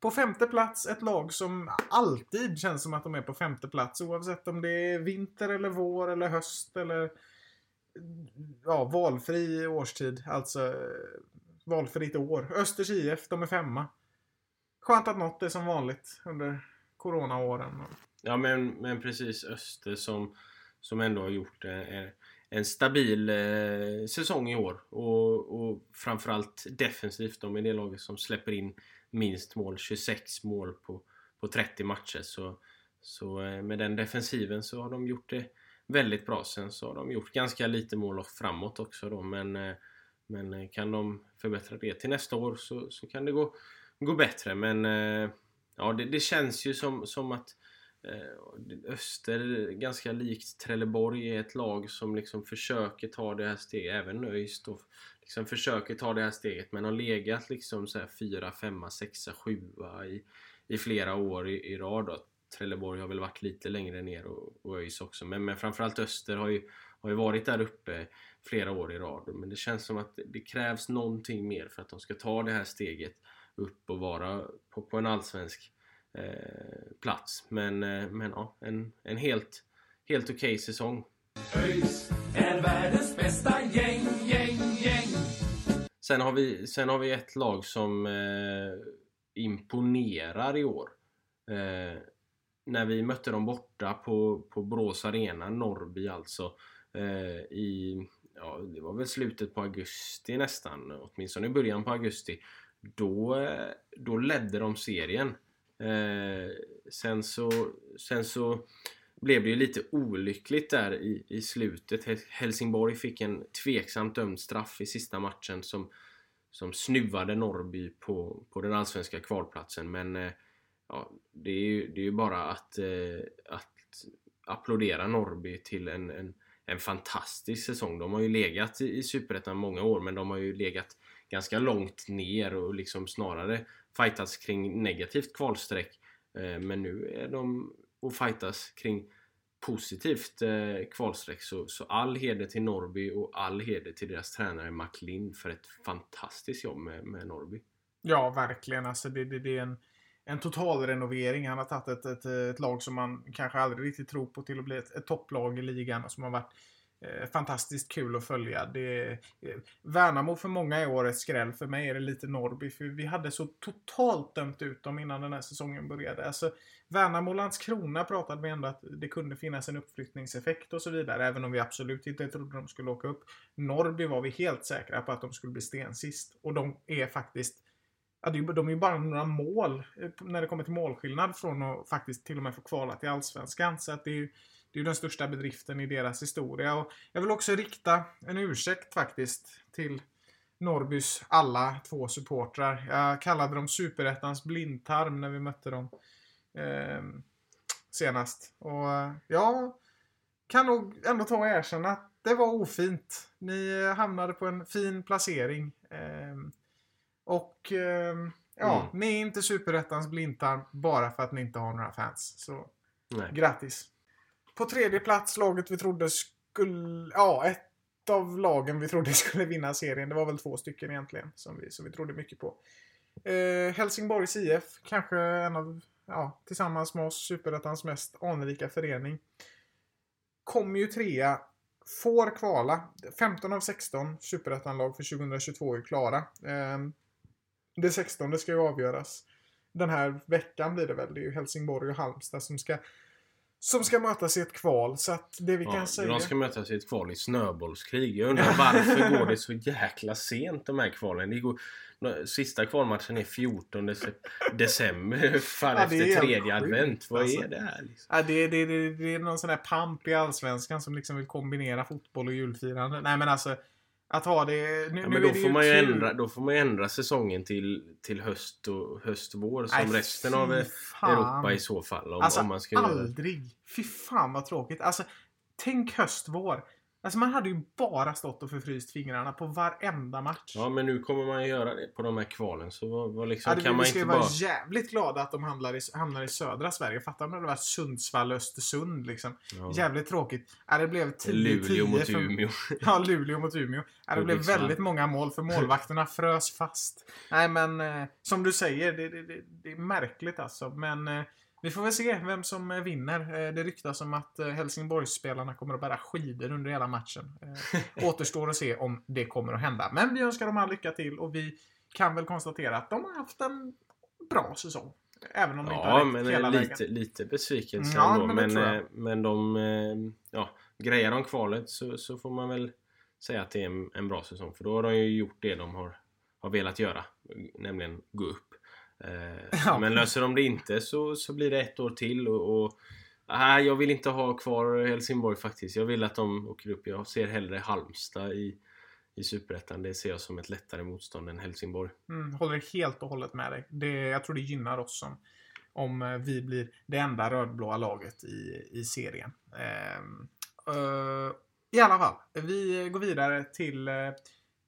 På femte plats ett lag som alltid känns som att de är på femte plats oavsett om det är vinter eller vår eller höst eller ja, valfri årstid. Alltså eh, valfritt år. Östers IF, de är femma. Skönt att något är som vanligt under coronaåren. Ja men, men precis Öster som, som ändå har gjort en, en stabil eh, säsong i år. Och, och framförallt defensivt. De är det laget som släpper in minst mål. 26 mål på, på 30 matcher. Så, så med den defensiven så har de gjort det väldigt bra. Sen så har de gjort ganska lite mål framåt också då. Men, eh, men eh, kan de förbättra det till nästa år så, så kan det gå, gå bättre. Men eh, ja, det, det känns ju som, som att Öster, ganska likt Trelleborg, är ett lag som liksom försöker ta det här steget. Även ÖIS då. Liksom försöker ta det här steget men har legat liksom så här 4, 5, 6, 7 i, i flera år i, i rad. Då. Trelleborg har väl varit lite längre ner och, och ÖIS också. Men, men framförallt Öster har ju, har ju varit där uppe flera år i rad. Men det känns som att det krävs någonting mer för att de ska ta det här steget upp och vara på, på en allsvensk Eh, plats. Men, eh, men ja, en, en helt, helt okej okay säsong. ÖIS är världens bästa gäng, gäng, gäng. Sen har vi, sen har vi ett lag som eh, imponerar i år. Eh, när vi mötte dem borta på, på Brås Arena, Norrby alltså, eh, i, ja, det var väl slutet på augusti nästan, åtminstone i början på augusti. Då, eh, då ledde de serien. Eh, sen, så, sen så blev det ju lite olyckligt där i, i slutet. Helsingborg fick en tveksamt dömd straff i sista matchen som, som snuvade Norrby på, på den allsvenska kvalplatsen. Men eh, ja, det, är ju, det är ju bara att, eh, att applådera Norrby till en, en, en fantastisk säsong. De har ju legat i, i Superettan många år men de har ju legat ganska långt ner och liksom snarare fightas kring negativt kvalstreck. Eh, men nu är de och fightas kring positivt eh, kvalstreck. Så, så all heder till Norby och all heder till deras tränare McLean för ett fantastiskt jobb med, med Norby. Ja, verkligen. Alltså det, det, det är en, en total renovering. Han har tagit ett, ett, ett, lag som man kanske aldrig riktigt tror på till att bli ett, ett topplag i ligan och som har varit Eh, fantastiskt kul att följa. Det, eh, Värnamo för många är årets skräll. För mig är det lite Norrby. För vi hade så totalt dömt ut dem innan den här säsongen började. Alltså, Värnamo och Landskrona pratade vi ändå att det kunde finnas en uppflyttningseffekt och så vidare. Även om vi absolut inte trodde de skulle åka upp. Norrby var vi helt säkra på att de skulle bli stensist. Och de är faktiskt Ja, de är ju bara några mål eh, när det kommer till målskillnad från att faktiskt till och med få kvala till Allsvenskan. Så att det är ju det är den största bedriften i deras historia. Och jag vill också rikta en ursäkt faktiskt till Norrbys alla två supportrar. Jag kallade dem Superettans blindtarm när vi mötte dem eh, senast. Och eh, jag kan nog ändå ta och erkänna att det var ofint. Ni hamnade på en fin placering. Eh, och eh, ja, mm. ni är inte Superettans blindtarm bara för att ni inte har några fans. Så Nej. grattis! På tredje plats, laget vi trodde skulle... Ja, ett av lagen vi trodde <laughs> skulle vinna serien. Det var väl två stycken egentligen som vi, som vi trodde mycket på. Eh, Helsingborgs IF, kanske en av, ja, tillsammans med oss, Superettans mest anrika förening. Kommer ju trea, får kvala. 15 av 16 Superettan-lag för 2022 är klara. Eh, det 16 det ska ju avgöras. Den här veckan blir det väl. Det är ju Helsingborg och Halmstad som ska som ska mötas i ett kval. Så att det vi ja, kan säga... De ska mötas i ett kval i snöbollskrig. Jag undrar varför går det så jäkla sent de här kvalen? Det går, sista kvalmatchen är 14 december. Fan ja, efter tredje advent. Vad alltså. är det här? Liksom? Ja, det, det, det, det är någon sån här pamp i Allsvenskan som liksom vill kombinera fotboll och julfirande. Nej men alltså att ha det... Nu, ja, men då, får man ju ändra, då får man ju ändra säsongen till, till höst och höst-vår som Nej, resten av Europa i så fall. Om, alltså, om man ska aldrig! Göra. Fy fan vad tråkigt. Alltså, tänk höst-vår. Alltså man hade ju bara stått och förfryst fingrarna på varenda match. Ja, men nu kommer man ju göra det på de här kvalen. Så vad, vad liksom, ja, det, kan vi man ska inte vara jävligt glada att de hamnar i, hamnar i södra Sverige. Fattar om det hade varit Sundsvall, Östersund liksom. Ja. Jävligt tråkigt. Ja, det blev 10-10. Luleå mot för... Umeå. ja, Luleå mot Umeå. Ja, det blev väldigt många mål för målvakterna <laughs> frös fast. Nej, men eh, som du säger, det, det, det, det är märkligt alltså. Men eh, Vi får väl se vem som eh, vinner. Eh, Det ryktas om att eh, Helsingborgsspelarna kommer att bära skidor under hela matchen. <laughs> Återstår att se om det kommer att hända. Men vi önskar dem all lycka till och vi kan väl konstatera att de har haft en bra säsong. Även om det inte Ja, har men hela lite, vägen. lite besvikelse Ja, ändå. men Men, men de... Ja, grejer de kvalet så, så får man väl säga att det är en, en bra säsong. För då har de ju gjort det de har, har velat göra. Nämligen gå upp. Eh, Ja. Men löser de det inte så, så blir det ett år till. Och, och, nej, jag vill inte ha kvar Helsingborg faktiskt. Jag vill att de åker upp. Jag ser hellre Halmstad i, i Superettan. Det ser jag som ett lättare motstånd än Helsingborg. Mm, håller helt och hållet med dig. Det, jag tror det gynnar oss som, om eh, vi blir det enda rödblåa laget i, i serien. Ehm, eh, I alla fall, vi går vidare till eh,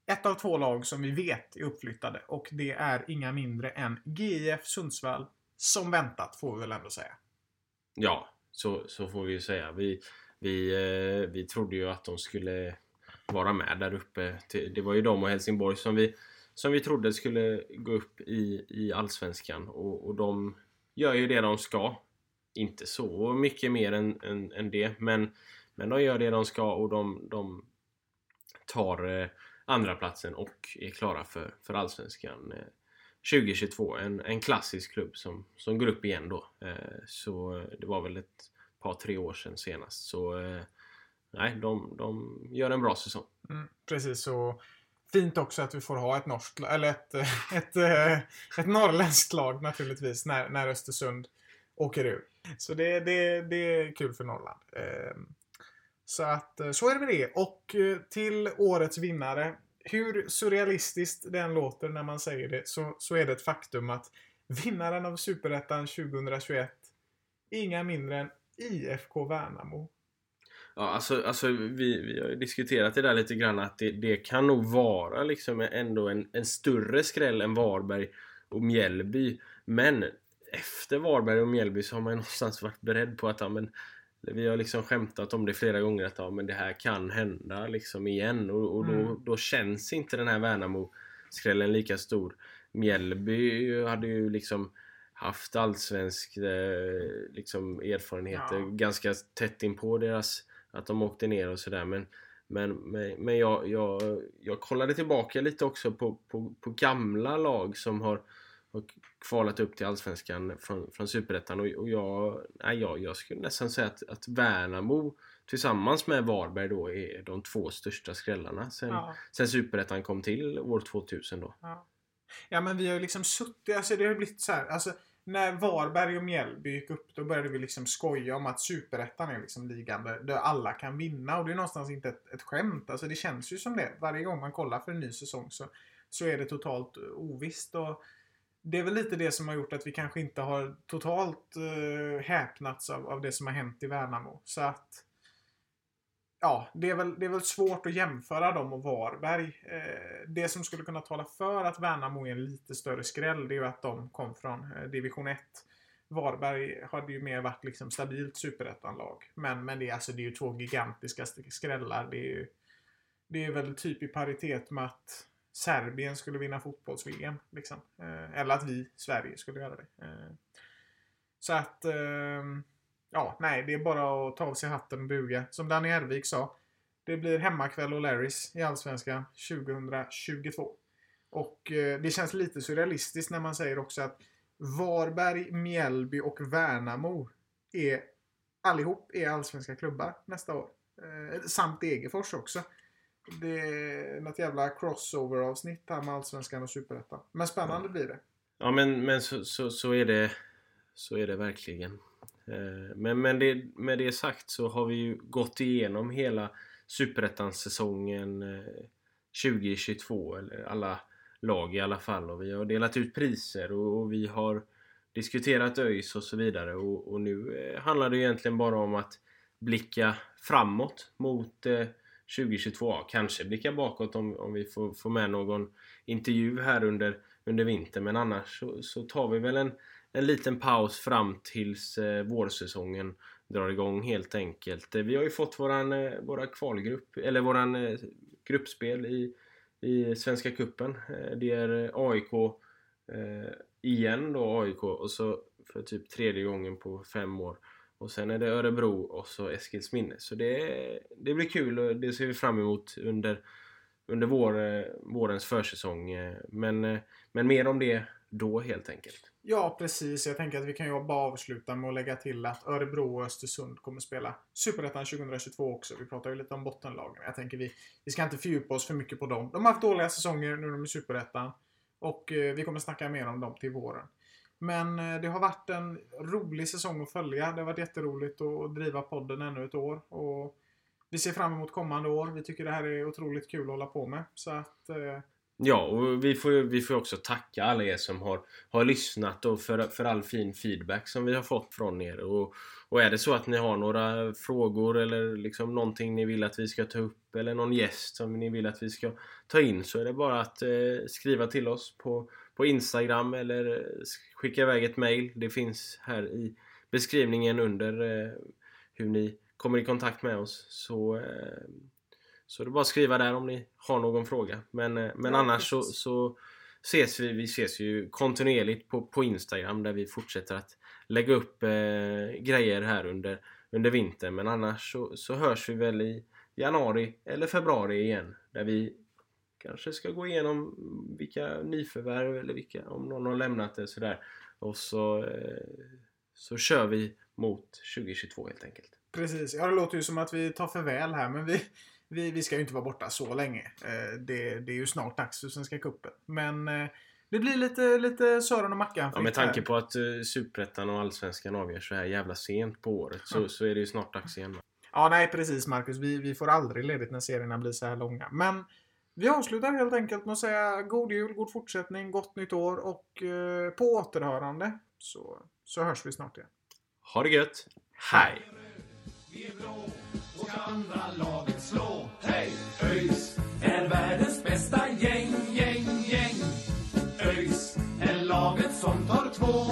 ett av två lag som vi vet är uppflyttade och det är inga mindre än GIF Sundsvall. Som väntat, får vi väl ändå säga. Ja, så, så får vi ju säga. Vi, vi, eh, vi trodde ju att de skulle vara med där uppe. Det var ju de och Helsingborg som vi, som vi trodde skulle gå upp i, i Allsvenskan. Och, och de gör ju det de ska. Inte så mycket mer än, än, än det, men, men de gör det de ska och de, de tar eh, andra platsen och är klara för, för Allsvenskan. Eh, 2022. En, en klassisk klubb som, som går upp igen då. Eh, så eh, det var väl ett par, tre år sedan senast. Så nej, de, de gör en bra säsong. Mm, precis, så fint också att vi får ha ett norskt, eller ett, <laughs> ett, ett, ett norrländskt lag naturligtvis när, när Östersund åker ur. Så det, det, det är kul för Norrland. Ehm, så att eh, så är det med det. Och eh, till årets vinnare. Hur surrealistiskt den låter när man säger det så, så är det ett faktum att vinnaren av Superettan 2021 inga mindre än IFK Värnamo. Ja, alltså, alltså vi, vi har ju diskuterat det där lite grann att det, det kan nog vara liksom ändå en, en större skräll än Varberg och Mjällby. Men efter Varberg och Mjällby så har man ju <laughs> någonstans varit beredd på att ja, men, vi har liksom skämtat om det flera gånger att ja, men det här kan hända liksom igen och, och då, Mm. då känns inte den här Värnamo-skrällen lika stor. Mjällby hade ju liksom haft allsvensk eh, liksom erfarenheter Ja. ganska tätt in på deras att de åkte ner och sådär men men, men, men jag, jag, jag kollade tillbaka lite också på, på, på gamla lag som har, har kvalat upp till Allsvenskan från, från Superettan och, och jag, nej, jag, jag skulle nästan säga att, att Värnamo tillsammans med Varberg då är de två största skrällarna sen, Ja. sen Superettan kom till år 2000 då. Ja. ja, men vi har ju liksom suttit, alltså det har blivit så här, alltså när Varberg och Mjällby gick upp då började vi liksom skoja om att Superettan är liksom ligan där, där alla kan vinna och det är någonstans inte ett, ett skämt. Alltså det känns ju som det. Varje gång man kollar för en ny säsong så, så är det totalt ovisst och det är väl lite det som har gjort att vi kanske inte har totalt uh, häpnats av, av det som har hänt i Värnamo. Så att Ja, det är, väl, det är väl svårt att jämföra dem och Varberg. Eh, det som skulle kunna tala för att Värnamo är en lite större skräll, det är ju att de kom från eh, division 1. Varberg hade ju mer varit liksom stabilt superettanlag. Men, men det, är, alltså, det är ju två gigantiska skrällar. Det är ju det är väl typ i paritet med att Serbien skulle vinna fotbolls-VM. Liksom. Eh, eller att vi, Sverige, skulle göra det. Eh, så att... Ehm, ja, nej, det är bara att ta av sig hatten och buga. Som Danny Ervik sa. Det blir hemmakväll och Larrys i Allsvenskan 2022. Och eh, det känns lite surrealistiskt när man säger också att Varberg, Mjällby och Värnamo är allihop är allsvenska klubbar nästa år. Eh, samt Degerfors också. Det är något jävla crossover-avsnitt här med Allsvenskan och Superettan. Men spännande blir det. Ja men, men så, så, så, är det, så är det verkligen. Eh, Men, men det, med det sagt så har vi ju gått igenom hela Superettan-säsongen eh, 2022, eller alla lag i alla fall. Och vi har delat ut priser och, och vi har diskuterat ÖIS och så vidare. Och, och nu eh, handlar det egentligen bara om att blicka framåt mot eh, 2022. Ja, Kanske blicka bakåt om, om vi får, får med någon intervju här under, under vintern. Men annars så, så tar vi väl en, en liten paus fram tills eh, vårsäsongen drar igång helt enkelt. Eh, vi har ju fått våran, eh, våra kvalgrupp, eller våran eh, gruppspel i, i Svenska Cupen. Eh, det är eh, AIK, eh, igen då AIK och så för typ tredje gången på fem år. Och sen är det Örebro och så Eskilsminne. Så det, det blir kul och det ser vi fram emot under, under vår, eh, vårens försäsong. Eh, men, eh, men mer om det då helt enkelt. Ja, precis. Jag tänker att vi kan ju bara avsluta med att lägga till att Örebro och Östersund kommer spela Superettan 2022 också. Vi pratar ju lite om bottenlagen. Jag tänker vi, vi ska inte fördjupa oss för mycket på dem. De har haft dåliga säsonger nu när de är Superettan. Och vi kommer snacka mer om dem till våren. Men eh, det har varit en rolig säsong att följa. Det har varit jätteroligt att driva podden ännu ett år. Och vi ser fram emot kommande år. Vi tycker det här är otroligt kul att hålla på med. Så att... Eh... Ja, och vi får, vi får också tacka alla er som har, har lyssnat och för, för all fin feedback som vi har fått från er. Och, och är det så att ni har några frågor eller liksom någonting ni vill att vi ska ta upp eller någon gäst som ni vill att vi ska ta in så är det bara att eh, skriva till oss på, på Instagram eller eh, skicka iväg ett mail. Det finns här i beskrivningen under eh, hur ni kommer i kontakt med oss. Så, eh, så det är bara att skriva där om ni har någon fråga. Men, men ja, annars så, så ses vi, vi ses ju kontinuerligt på, på Instagram där vi fortsätter att lägga upp eh, grejer här under, under vintern. Men annars så, så hörs vi väl i januari eller februari igen. Där vi kanske ska gå igenom vilka nyförvärv eller vilka, om någon har lämnat det sådär. Och så, eh, så kör vi mot 2022 helt enkelt. Precis. Ja, det låter ju som att vi tar farväl här men vi, vi, vi ska ju inte vara borta så länge. Eh, det, det är ju snart dags för Svenska Cupen. Men eh, det blir lite, lite Sören och Mackan. Ja, med tanke på att uh, Superettan och Allsvenskan avgörs så här jävla sent på året så, mm. så är det ju snart dags igen. Ja, nej precis Marcus. Vi, vi får aldrig ledigt när serierna blir så här långa. Men vi avslutar helt enkelt med att säga god jul, god fortsättning, gott nytt år och uh, på återhörande. Så, så hörs vi snart igen. Ha det gött. Hej! Vi är blå och ska andra laget slå. Hej! ÖIS är världens bästa gäng, gäng, gäng. ÖIS är laget som tar två